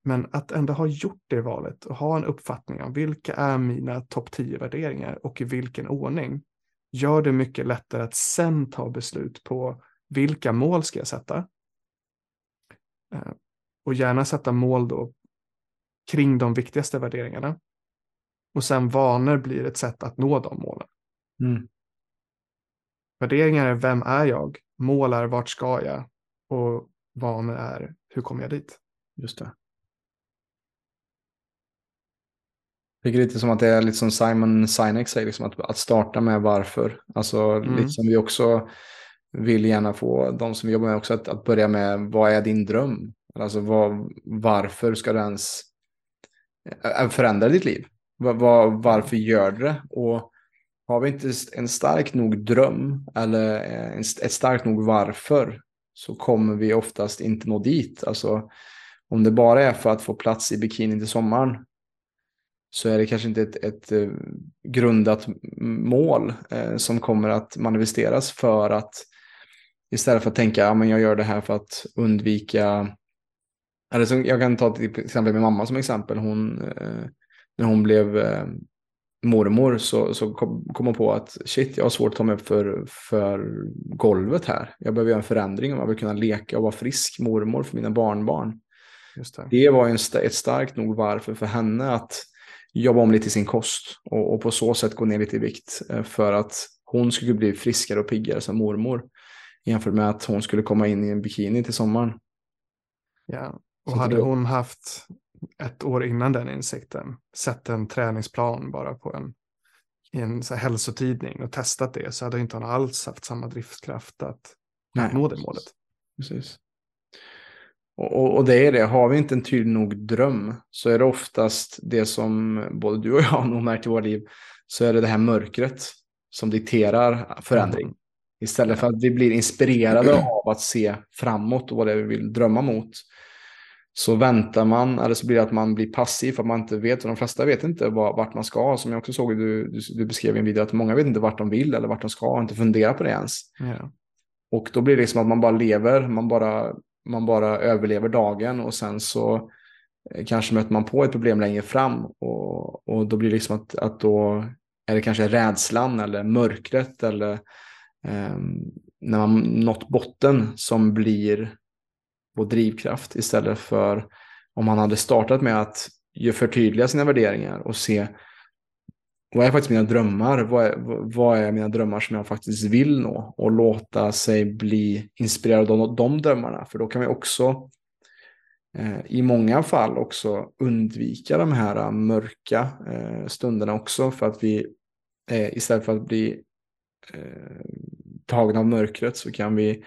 Men att ändå ha gjort det valet och ha en uppfattning om vilka är mina topp 10 värderingar och i vilken ordning gör det mycket lättare att sen ta beslut på vilka mål ska jag sätta. Eh, och gärna sätta mål då kring de viktigaste värderingarna. Och sen vanor blir ett sätt att nå de målen. Mm. Värderingar är vem är jag? Mål är vart ska jag? Och vanor är hur kommer jag dit? Just det. Jag tycker lite som att det är lite som Simon Sinek säger, liksom att, att starta med varför. Alltså mm. lite som vi också vill gärna få de som vi jobbar med också att, att börja med vad är din dröm? Alltså vad, varför ska du ens äh, förändra ditt liv? Var, var, varför gör du det? Och har vi inte en stark nog dröm eller en, ett starkt nog varför så kommer vi oftast inte nå dit. Alltså om det bara är för att få plats i bikini till sommaren så är det kanske inte ett, ett eh, grundat mål eh, som kommer att manifesteras för att istället för att tänka att ja, jag gör det här för att undvika eller som, jag kan ta till exempel min mamma som exempel. Hon, eh, när hon blev eh, mormor så, så kom, kom hon på att shit, jag har svårt att ta mig upp för, för golvet här. Jag behöver göra en förändring om jag vill kunna leka och vara frisk mormor för mina barnbarn. Det. det. var en, ett starkt nog varför för henne att jobba om lite i sin kost och, och, på så sätt gå ner lite i vikt eh, för att hon skulle bli friskare och piggare som mormor jämfört med att hon skulle komma in i en bikini till sommaren. Ja, och så hade det... hon haft ett år innan den insikten sett en träningsplan bara på en, i en så här hälsotidning och testat det så hade inte hon alls haft samma driftskraft att, att nå det målet. Precis. Och, och, det är det, har vi inte en tydlig nog dröm så är det oftast det som både du och jag nog märkt i våra liv så är det det här mörkret som dikterar förändring. Mm. Istället för att vi blir inspirerade av att se framåt och vad det är vi vill drömma mot. Så väntar man, eller så blir det att man blir passiv för att man inte vet. Och de flesta vet inte vart man ska. Som jag också såg, du, du beskrev i en video, att många vet inte vart de vill eller vart de ska. Och inte funderar på det ens. Ja. Och då blir det liksom att man bara lever, man bara man bara överlever dagen och sen så eh, kanske möter man på ett problem längre fram och, och då blir det liksom att, att då är det kanske rädslan eller mörkret eller eh, när man nått botten som blir vår drivkraft istället för om man hade startat med att förtydliga sina värderingar och se vad är faktiskt mina drömmar? Vad är, vad är mina drömmar som jag faktiskt vill nå? Och låta sig bli inspirerad av de drömmarna. För då kan vi också eh, i många fall också undvika de här eh, mörka eh, stunderna också. För att vi eh, istället för att bli eh, tagna av mörkret så kan vi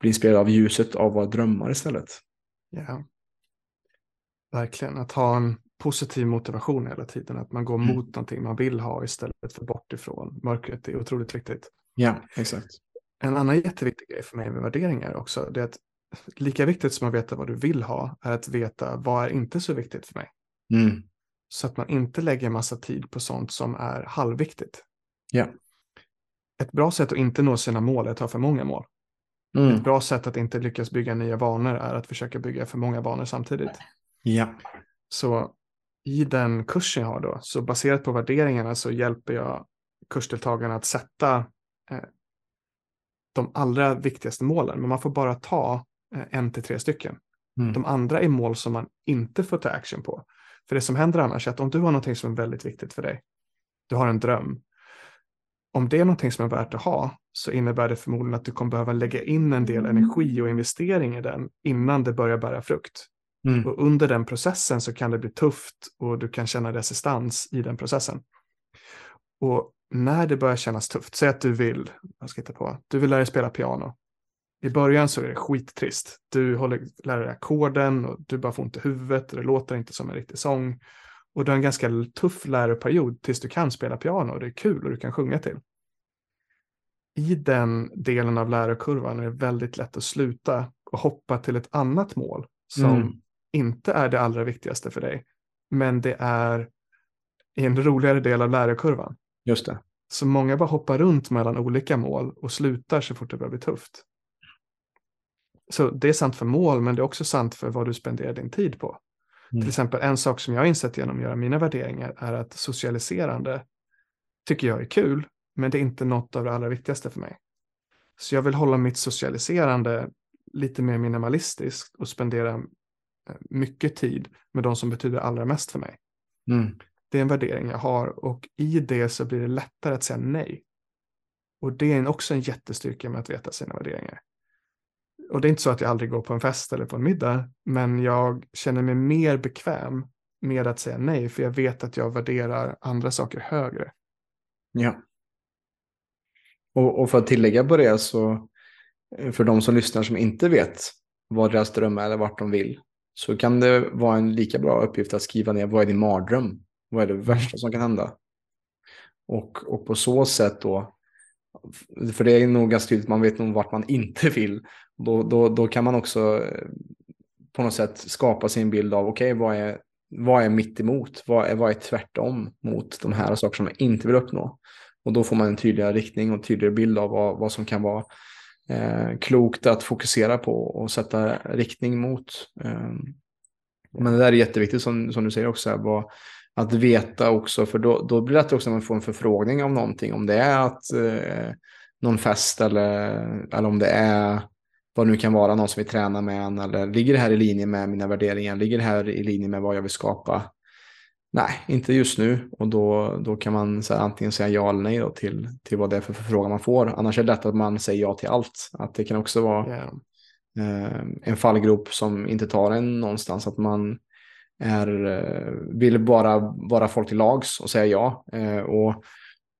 bli inspirerade av ljuset av våra drömmar istället. Ja, verkligen. Att ha en positiv motivation hela tiden, att man går mm. mot någonting man vill ha istället för bort ifrån mörkret. Är otroligt viktigt. Ja, exakt. En annan jätteviktig grej för mig med värderingar också, det är att lika viktigt som att veta vad du vill ha är att veta vad är inte så viktigt för mig. Mm. Så att man inte lägger massa tid på sånt som är halvviktigt. Ja. Ett bra sätt att inte nå sina mål är att ha för många mål. Mm. Ett bra sätt att inte lyckas bygga nya vanor är att försöka bygga för många vanor samtidigt. Ja. Så i den kursen jag har då, så baserat på värderingarna så hjälper jag kursdeltagarna att sätta eh, de allra viktigaste målen. Men man får bara ta eh, en till tre stycken. Mm. De andra är mål som man inte får ta action på. För det som händer annars är att om du har någonting som är väldigt viktigt för dig, du har en dröm, om det är någonting som är värt att ha så innebär det förmodligen att du kommer behöva lägga in en del energi och investering i den innan det börjar bära frukt. Mm. Och under den processen så kan det bli tufft och du kan känna resistans i den processen. Och när det börjar kännas tufft, säg att du vill, vad ska jag hitta på, du vill lära dig spela piano. I början så är det skittrist. Du håller, lär dig ackorden och du bara får ont i huvudet och det låter inte som en riktig sång. Och du har en ganska tuff läroperiod tills du kan spela piano och det är kul och du kan sjunga till. I den delen av lärarkurvan är det väldigt lätt att sluta och hoppa till ett annat mål som mm. Inte är det allra viktigaste för dig. Men det är en roligare del av lärarkurvan. Just det. Så många bara hoppar runt mellan olika mål och slutar så fort det börjar bli tufft. Så det är sant för mål, men det är också sant för vad du spenderar din tid på. Mm. Till exempel en sak som jag har insett genom att göra mina värderingar är att socialiserande tycker jag är kul, men det är inte något av det allra viktigaste för mig. Så jag vill hålla mitt socialiserande lite mer minimalistiskt och spendera mycket tid med de som betyder allra mest för mig. Mm. Det är en värdering jag har och i det så blir det lättare att säga nej. Och det är också en jättestyrka med att veta sina värderingar och det är inte så att jag aldrig går på en fest eller på en middag, men jag känner mig mer bekväm med att säga nej, för jag vet att jag värderar andra saker högre. Ja. Och, och för att tillägga på det så, eh, för de som lyssnar som inte vet vad deras dröm är eller vart de vill, så kan det vara en lika bra uppgift att skriva ner vad är din mardröm? Vad är det värsta som kan hända? Och, och på så sätt då, för det är nog ganska tydligt, man vet nog vart man inte vill. Då, då, då kan man också eh, på något sätt skapa sin bild av okej, okay, vad, är, vad är mitt emot? Vad är, vad är tvärtom mot de här sakerna som jag inte vill uppnå? Och då får man en tydligare riktning och en tydligare bild av vad, vad som kan vara eh, klokt att fokusera på och sätta riktning mot. Eh, men det där är jätteviktigt som, som du säger också, vad, att veta också, för då, då blir det också när man får en förfrågning om någonting, om det är att eh, någon fest eller, eller om det är vad det nu kan vara, någon som vill träna med en eller ligger det här i linje med mina värderingar, ligger det här i linje med vad jag vill skapa? Nej, inte just nu och då, då kan man så här, antingen säga ja eller nej till, till vad det är för förfrågan man får. Annars är det lätt att man säger ja till allt. Att det kan också vara yeah. eh, en fallgrop som inte tar en någonstans. Att man är, eh, vill bara vara folk till lags och säga ja. Eh, och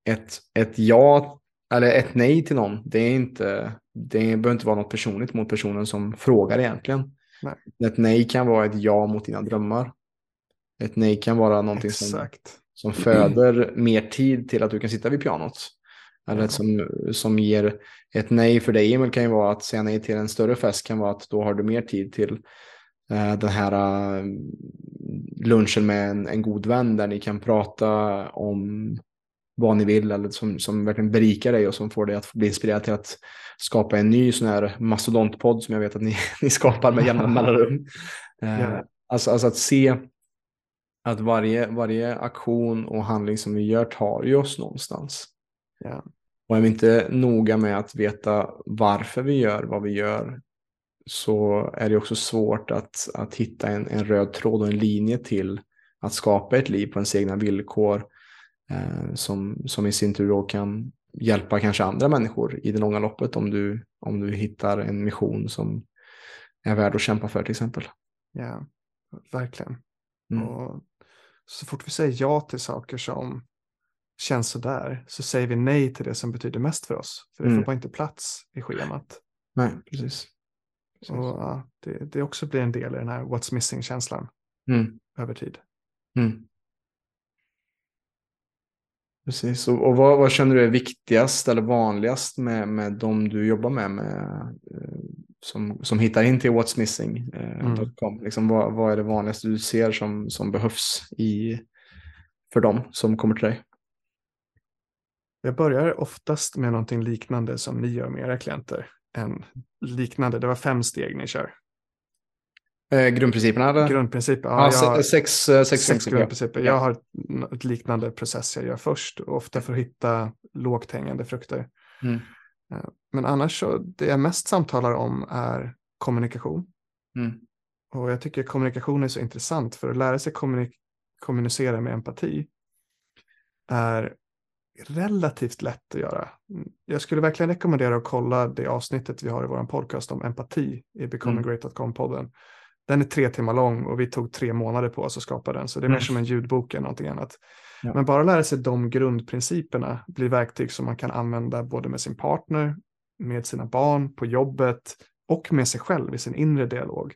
ett, ett ja eller ett nej till någon, det är inte, det behöver inte vara något personligt mot personen som frågar egentligen. Nej. Ett nej kan vara ett ja mot dina drömmar. Ett nej kan vara någonting som, som föder mer tid till att du kan sitta vid pianot. Eller som, som ger ett nej för dig Emil kan ju vara att säga nej till en större fest kan vara att då har du mer tid till uh, den här uh, lunchen med en, en god vän där ni kan prata om vad ni vill eller som, som verkligen berikar dig och som får dig att bli inspirerad till att skapa en ny sån här mastodontpodd som jag vet att ni, ni skapar med jämna mellanrum. Yeah. Alltså, alltså att se att varje, varje aktion och handling som vi gör tar ju oss någonstans. Ja. Och är vi inte noga med att veta varför vi gör vad vi gör så är det också svårt att, att hitta en, en röd tråd och en linje till att skapa ett liv på ens egna villkor eh, som, som i sin tur då kan hjälpa kanske andra människor i det långa loppet om du, om du hittar en mission som är värd att kämpa för till exempel. Ja, verkligen. Mm. Och så fort vi säger ja till saker som känns sådär så säger vi nej till det som betyder mest för oss. För det Mm. får bara inte plats i schemat. Nej, precis. precis. Och ja, det, det också blir en del i den här what's missing-känslan Mm. över tid. Mm. Precis, och, och vad, vad känner du är viktigast eller vanligast med, med de du jobbar med, med eh, som, som hittar in till What's Missing? Eh, Mm. Liksom, vad, vad är det vanligaste du ser som, som behövs i, för dem som kommer till dig? Jag börjar oftast med någonting liknande som ni gör med era klienter. En liknande, det var fem steg ni kör. Eh, grundprinciperna? Eller? Grundprinciper, ja, se- jag, sex, eh, sex, sex principer. grundprinciper. Ja. Jag har ett liknande process jag gör först, ofta för att hitta lågt hängande frukter. Mm. Men annars så, det jag mest samtalar om är kommunikation. Mm. Och jag tycker kommunikation är så intressant för att lära sig kommunik- kommunicera med empati är relativt lätt att göra. Mm, Jag skulle verkligen rekommendera att kolla det avsnittet vi har i vår podcast om empati i becominggreat.com-podden. Den är tre timmar lång och vi tog tre månader på oss att skapa den, så det är mer Mm. som en ljudbok än någonting annat. Ja. Men bara lära sig de grundprinciperna blir verktyg som man kan använda både med sin partner, med sina barn, på jobbet och med sig själv i sin inre dialog.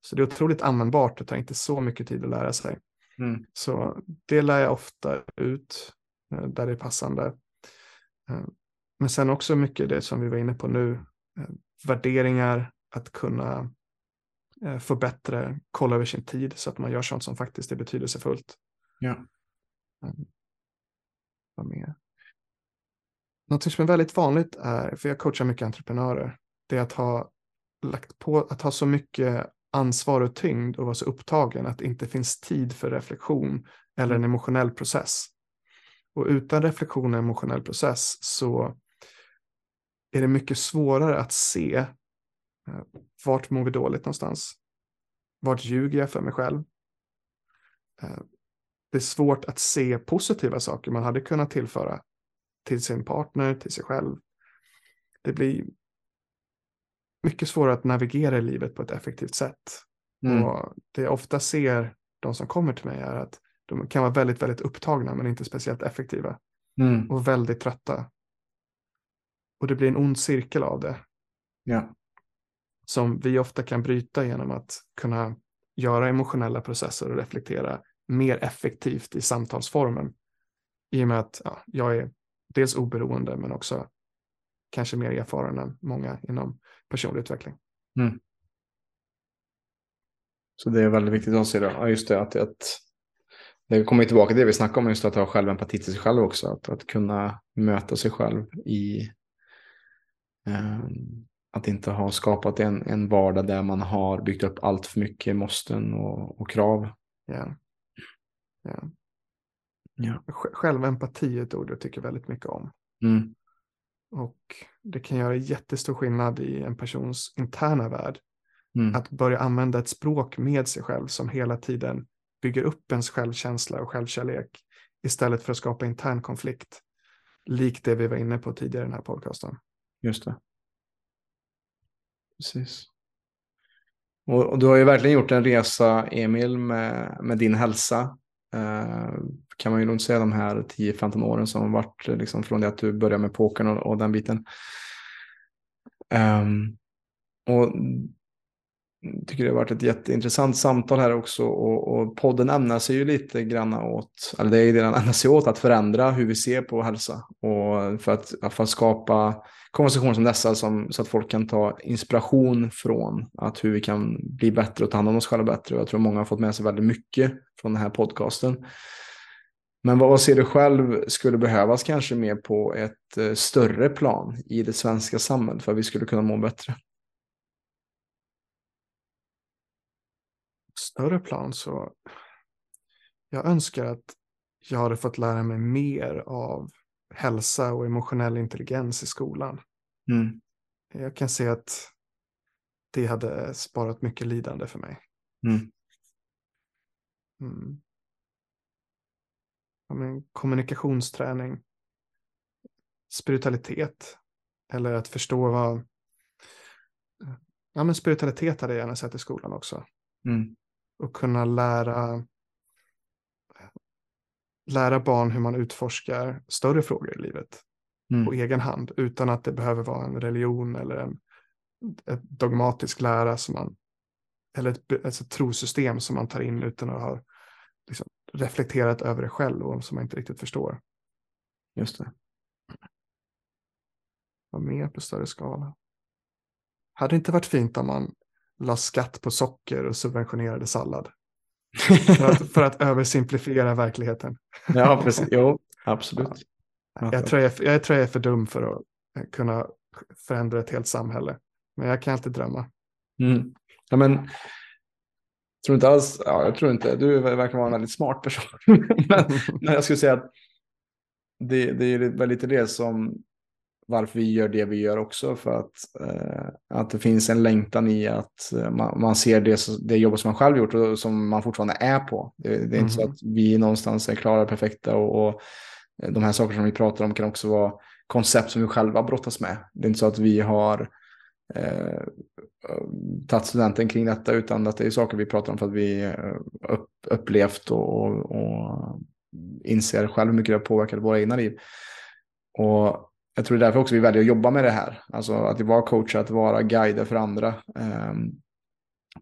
Så det är otroligt användbart och tar inte så mycket tid att lära sig. Mm. Så det lär jag ofta ut eh, där det är passande. Eh, Men sen också mycket det som vi var inne på nu, eh, värderingar, att kunna få bättre koll över sin tid så att man gör sånt som faktiskt är betydelsefullt. Ja. Mm. Vad mer? Något som är väldigt vanligt är, för jag coachar mycket entreprenörer, det är att ha lagt på, att ha så mycket ansvar och tyngd och vara så upptagen att det inte finns tid för reflektion eller en emotionell process. Och utan reflektion och emotionell process så är det mycket svårare att se eh, vart mår vi dåligt någonstans. Vart ljuger jag för mig själv? Eh, Det är svårt att se positiva saker man hade kunnat tillföra till sin partner, till sig själv. Det blir mycket svårare att navigera i livet på ett effektivt sätt. Mm. Och det jag ofta ser de som kommer till mig är att de kan vara väldigt, väldigt upptagna men inte speciellt effektiva Mm. och väldigt trötta. Och det blir en ond cirkel av det Ja. som vi ofta kan bryta genom att kunna göra emotionella processer och reflektera mer effektivt i samtalsformen. I och med att ja, jag är dels oberoende men också kanske mer erfaren än många inom personlig utveckling. Så det är väldigt viktigt att se det. Ja, just det. Att, att, det kommer tillbaka till det vi snackade om, just att ha självempati till sig själv också. Att, att kunna möta sig själv i ehm, att inte ha skapat en, en vardag där man har byggt upp allt för mycket måsten och, och krav. Ja. Ja. Ja. Sj- Självempati är ett ord jag tycker väldigt mycket om. Mm. Och det kan göra jättestor skillnad i en persons interna värld. Mm. Att börja använda ett språk med sig själv som hela tiden bygger upp ens självkänsla och självkärlek istället för att skapa intern konflikt. Likt det vi var inne på tidigare i den här podcasten. Just det. Precis. Och, och du har ju verkligen gjort en resa, Emil, med, med din hälsa. Eh, kan man ju nog säga de här 10-15 åren som har varit eh, liksom, från det att du började med pokern och, och den biten. Um, och jag tycker det har varit ett jätteintressant samtal här också och, och podden ämnar sig ju lite grann åt, eller det är ju det den ämnar sig åt, att förändra hur vi ser på hälsa och för att, för att skapa konversationer som dessa som, så att folk kan ta inspiration från att hur vi kan bli bättre och ta hand om oss själva bättre. Jag tror många har fått med sig väldigt mycket från den här podcasten. Men vad, vad ser du själv skulle behövas kanske mer på ett eh, större plan i det svenska samhället för att vi skulle kunna må bättre? Större plan så jag önskar att jag hade fått lära mig mer av hälsa och emotionell intelligens i skolan. Mm. Jag kan se att det hade sparat mycket lidande för mig. Mm. Mm. Ja, men kommunikationsträning, spiritualitet eller att förstå vad... Ja, men spiritualitet hade jag gärna sett i skolan också. Mm. Och kunna lära, lära barn hur man utforskar större frågor i livet Mm. på egen hand utan att det behöver vara en religion eller en ett dogmatisk lära som man eller ett, alltså ett trosystem som man tar in utan att ha liksom, reflekterat över det själv och som man inte riktigt förstår. Just det. Vad mer på större skala? Hade det inte varit fint om man la skatt på socker och subventionerade sallad? För att, för att översimplifiera verkligheten. ja, precis. Jo, absolut. Jag tror jag, jag tror jag är för dum för att kunna förändra ett helt samhälle. Men jag kan alltid drömma. Mm. Ja, men, tror inte alls, ja, jag tror inte, du verkar vara en väldigt smart person. men, men jag skulle säga att det, det är väl lite det som varför vi gör det vi gör också. För att, eh, att det finns en längtan i att eh, man, man ser det, det jobbet som man själv gjort och som man fortfarande är på. Det, det är inte så Mhm. att vi någonstans är klara och perfekta och, och de här sakerna som vi pratar om kan också vara koncept som vi själva brottas med. Det är inte så att vi har eh, tagit studenten kring detta utan att det är saker vi pratar om för att vi eh, upp, upplevt och, och, och inser själv hur mycket det har påverkat våra egna liv. Och jag tror det är därför också vi väljer att jobba med det här. Alltså att vara coacher, att vara guider för andra eh,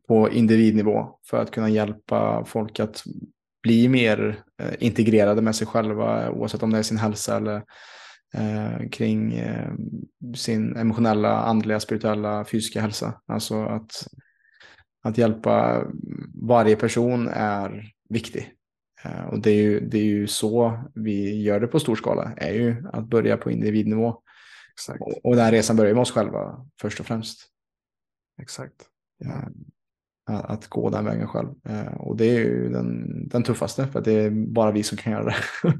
på individnivå för att kunna hjälpa folk att bli mer eh, integrerade med sig själva oavsett om det är sin hälsa eller eh, kring eh, sin emotionella, andliga, spirituella, fysiska hälsa. Alltså att, att hjälpa varje person är viktig. Eh, och det är, ju, det är ju så vi gör det på stor skala, är ju att börja på individnivå. Exakt. Och, och den resan börjar med oss själva först och främst. Exakt. Eh, att, att gå den vägen själv. Eh, och det är ju den, den tuffaste, för det är bara vi som kan göra det.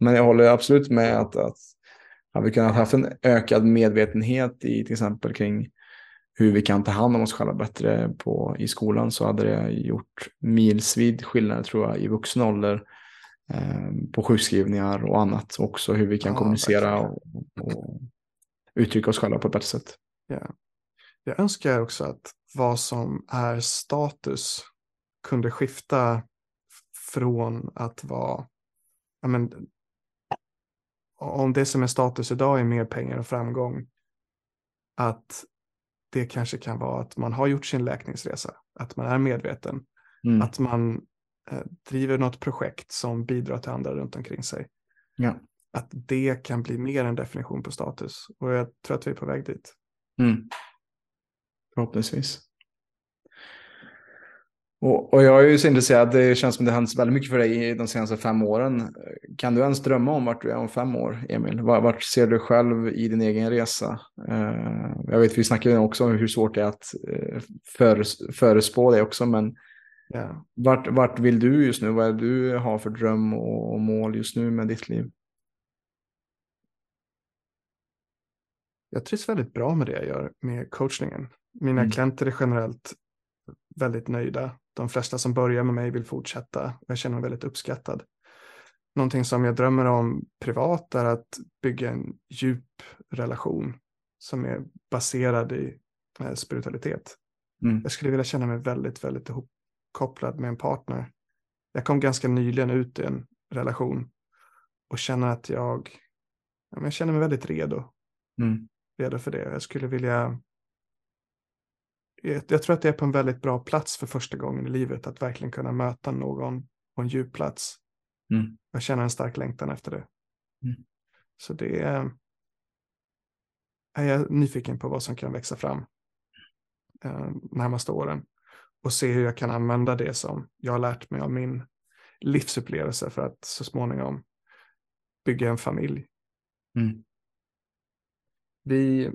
Men jag håller absolut med att, att har vi kunnat haft en ökad medvetenhet i till exempel kring hur vi kan ta hand om oss själva bättre på, i skolan så hade det gjort milsvid skillnad tror jag i vuxen ålder eh, på sjukskrivningar och annat. Också hur vi kan Ja, kommunicera och, och uttrycka oss själva på ett bättre sätt. Ja. Jag önskar också att vad som är status kunde skifta från att vara, ja men, om det som är status idag är mer pengar och framgång, att det kanske kan vara att man har gjort sin läkningsresa, att man är medveten, Mm. att man eh, driver något projekt som bidrar till andra runt omkring sig. Ja. Att det kan bli mer en definition på status. Och jag tror att vi är på väg dit. Mm. Förhoppningsvis. Och, och jag är ju så intresserad, det känns som det har hänt väldigt mycket för dig de senaste fem åren. Kan du ens drömma om vart du är om fem år, Emil? Vart, ser du själv i din egen resa? Eh, jag vet, vi snackade också om hur svårt det är att uh, föres, förespå det också, men Ja. vart, vart vill du just nu? Vad är det du har för dröm och, och mål just nu med ditt liv? Jag trivs väldigt bra med det jag gör med coachningen. Mina Mm. klienter är generellt väldigt nöjda. De flesta som börjar med mig vill fortsätta. Jag känner mig väldigt uppskattad. Någonting som jag drömmer om privat är att bygga en djup relation som är baserad i eh, spiritualitet. Mm. Jag skulle vilja känna mig väldigt, väldigt ihopkopplad med en partner. Jag kom ganska nyligen ut i en relation och känner att jag, jag känner mig väldigt redo Mm. redo för det. Jag skulle vilja... Jag, jag tror att det är på en väldigt bra plats för första gången i livet att verkligen kunna möta någon på en djup plats. Mm. Jag känner en stark längtan efter det. Mm. Så det är... är jag nyfiken på vad som kan växa fram eh, närmaste åren och se hur jag kan använda det som jag har lärt mig av min livsupplevelse för att så småningom bygga en familj. Mm. Vi,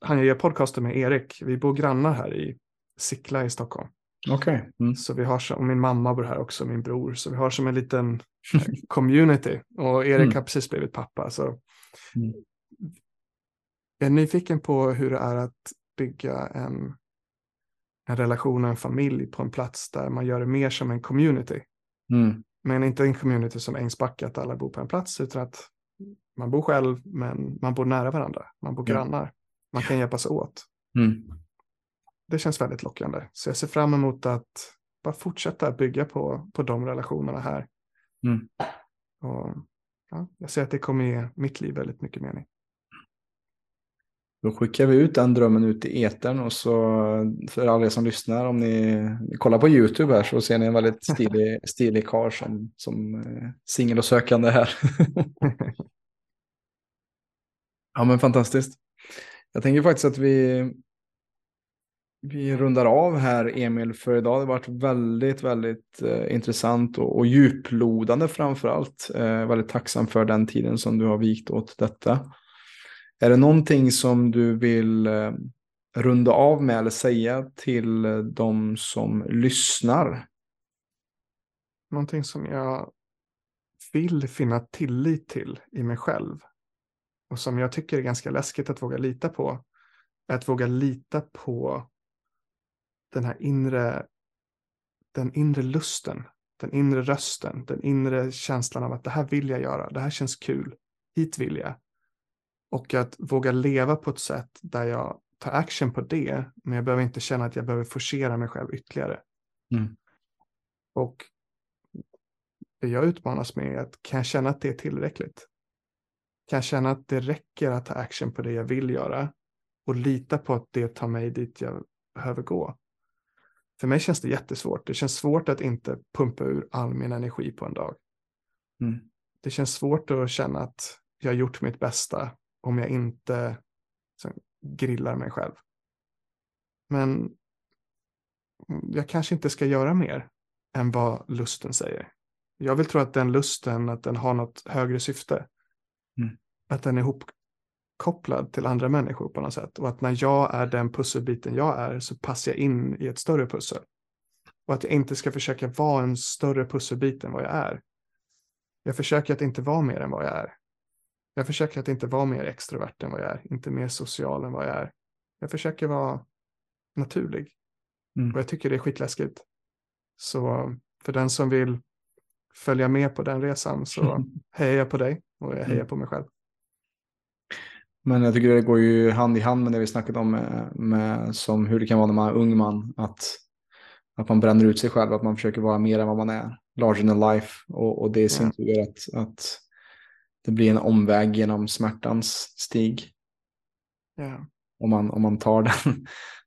han gör podcaster med Erik. Vi bor grannar här i Sickla i Stockholm. Okej. Okay. Mm. Så vi har som, och min mamma bor här också, min bror. Så vi har som en liten eh, community. Och Erik mm. har precis blivit pappa. Så mm. Jag är nyfiken på hur det är att bygga en, en relation och en familj på en plats där man gör det mer som en community. Mm. Men inte en community som Ängsbacka, att alla bor på en plats, utan att man bor själv, men man bor nära varandra. Man bor grannar. Man kan hjälpas åt. Mm. Det känns väldigt lockande. Så jag ser fram emot att bara fortsätta bygga på, på de relationerna här. Mm. Och, ja, jag ser att det kommer ge mitt liv väldigt mycket mening. Då skickar vi ut den drömmen ut i etern och så för alla er som lyssnar, om ni, kollar på YouTube här så ser ni en väldigt stilig, stilig karl som, som eh, singel och sökande här. ja men fantastiskt. Jag tänker faktiskt att vi, vi rundar av här Emil för idag. har Det varit väldigt, väldigt eh, intressant och, och djuplodande framför allt. Eh, väldigt tacksam för den tiden som du har vikt åt detta. Är det någonting som du vill eh, runda av med eller säga till eh, de som lyssnar? Någonting som jag vill finna tillit till i mig själv och som jag tycker är ganska läskigt att våga lita på är att våga lita på den här inre, den inre lusten, den inre rösten, den inre känslan av att det här vill jag göra, det här känns kul, hit vill jag. Och att våga leva på ett sätt där jag tar action på det, men jag behöver inte känna att jag behöver forcera mig själv ytterligare. Mm. Och det jag utmanas med är att kan jag känna att det är tillräckligt? Kan jag känna att det räcker att ta action på det jag vill göra och lita på att det tar mig dit jag behöver gå? För mig känns det jättesvårt. Det känns svårt att inte pumpa ur all min energi på en dag. Mm. Det känns svårt att känna att jag har gjort mitt bästa om jag inte grillar mig själv. Men jag kanske inte ska göra mer än vad lusten säger. Jag vill tro att den lusten, att den har något högre syfte. Mm. Att den är ihopkopplad till andra människor på något sätt. Och att när jag är den pusselbiten jag är så passar jag in i ett större pussel. Och att jag inte ska försöka vara en större pusselbit än vad jag är. Jag försöker att inte vara mer än vad jag är. Jag försöker att inte vara mer extrovert än vad jag är, inte mer social än vad jag är. Jag försöker vara naturlig. Mm. Och jag tycker det är skitläskigt. Så för den som vill följa med på den resan så hejar jag på dig och jag hejar mm. på mig själv. Men jag tycker det går ju hand i hand med det vi snackat om med, med som hur det kan vara när man är ung man. Att, att man bränner ut sig själv, att man försöker vara mer än vad man är. Larger than life. Och, och det i sin tur gör att, att det blir en omväg genom smärtans stig. Ja. Om, man, om man tar den,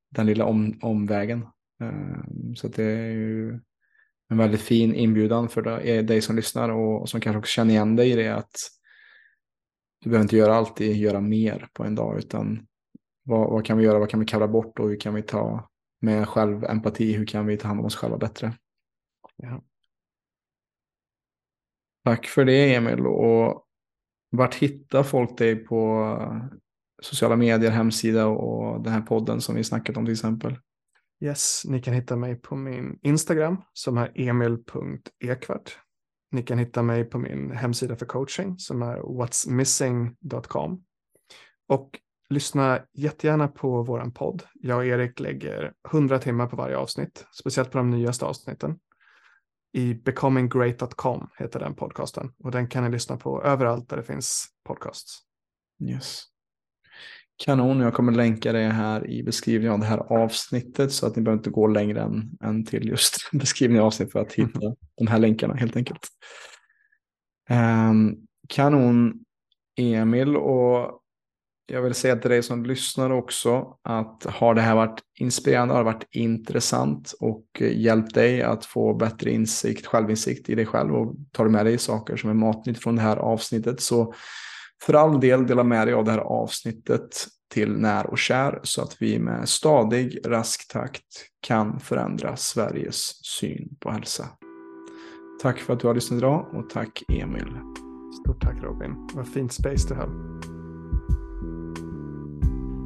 den lilla om, omvägen. Um, så det är ju en väldigt fin inbjudan för dig som lyssnar och, och som kanske också känner igen dig i det att du behöver inte göra alltid göra mer på en dag utan vad, vad kan vi göra, vad kan vi kalla bort och hur kan vi ta med självempati, hur kan vi ta hand om oss själva bättre. Ja. Tack för det Emil och vart hittar folk dig på sociala medier, hemsida och den här podden som vi snackat om till exempel? Yes, ni kan hitta mig på min Instagram som är emil.ekvart. Ni kan hitta mig på min hemsida för coaching som är whatsmissing.com. Och lyssna jättegärna på våran podd. Jag och Erik lägger 100 timmar på varje avsnitt, speciellt på de nyaste avsnitten i becominggreat.com heter den podcasten och den kan ni lyssna på överallt där det finns podcasts. Yes. Kanon, jag kommer länka det här i beskrivningen av det här avsnittet så att ni behöver inte gå längre än, än till just beskrivningen av avsnittet för att hitta mm. de här länkarna helt enkelt. Um, kanon Emil och jag vill säga till dig som lyssnar också att har det här varit inspirerande, har det varit intressant och hjälpt dig att få bättre insikt, självinsikt i dig själv och tar du med dig saker som är matnytt från det här avsnittet så för all del dela med dig av det här avsnittet till när och kär så att vi med stadig, rask takt kan förändra Sveriges syn på hälsa. Tack för att du har lyssnat idag och tack Emil. Stort tack Robin. Vad fint space du har.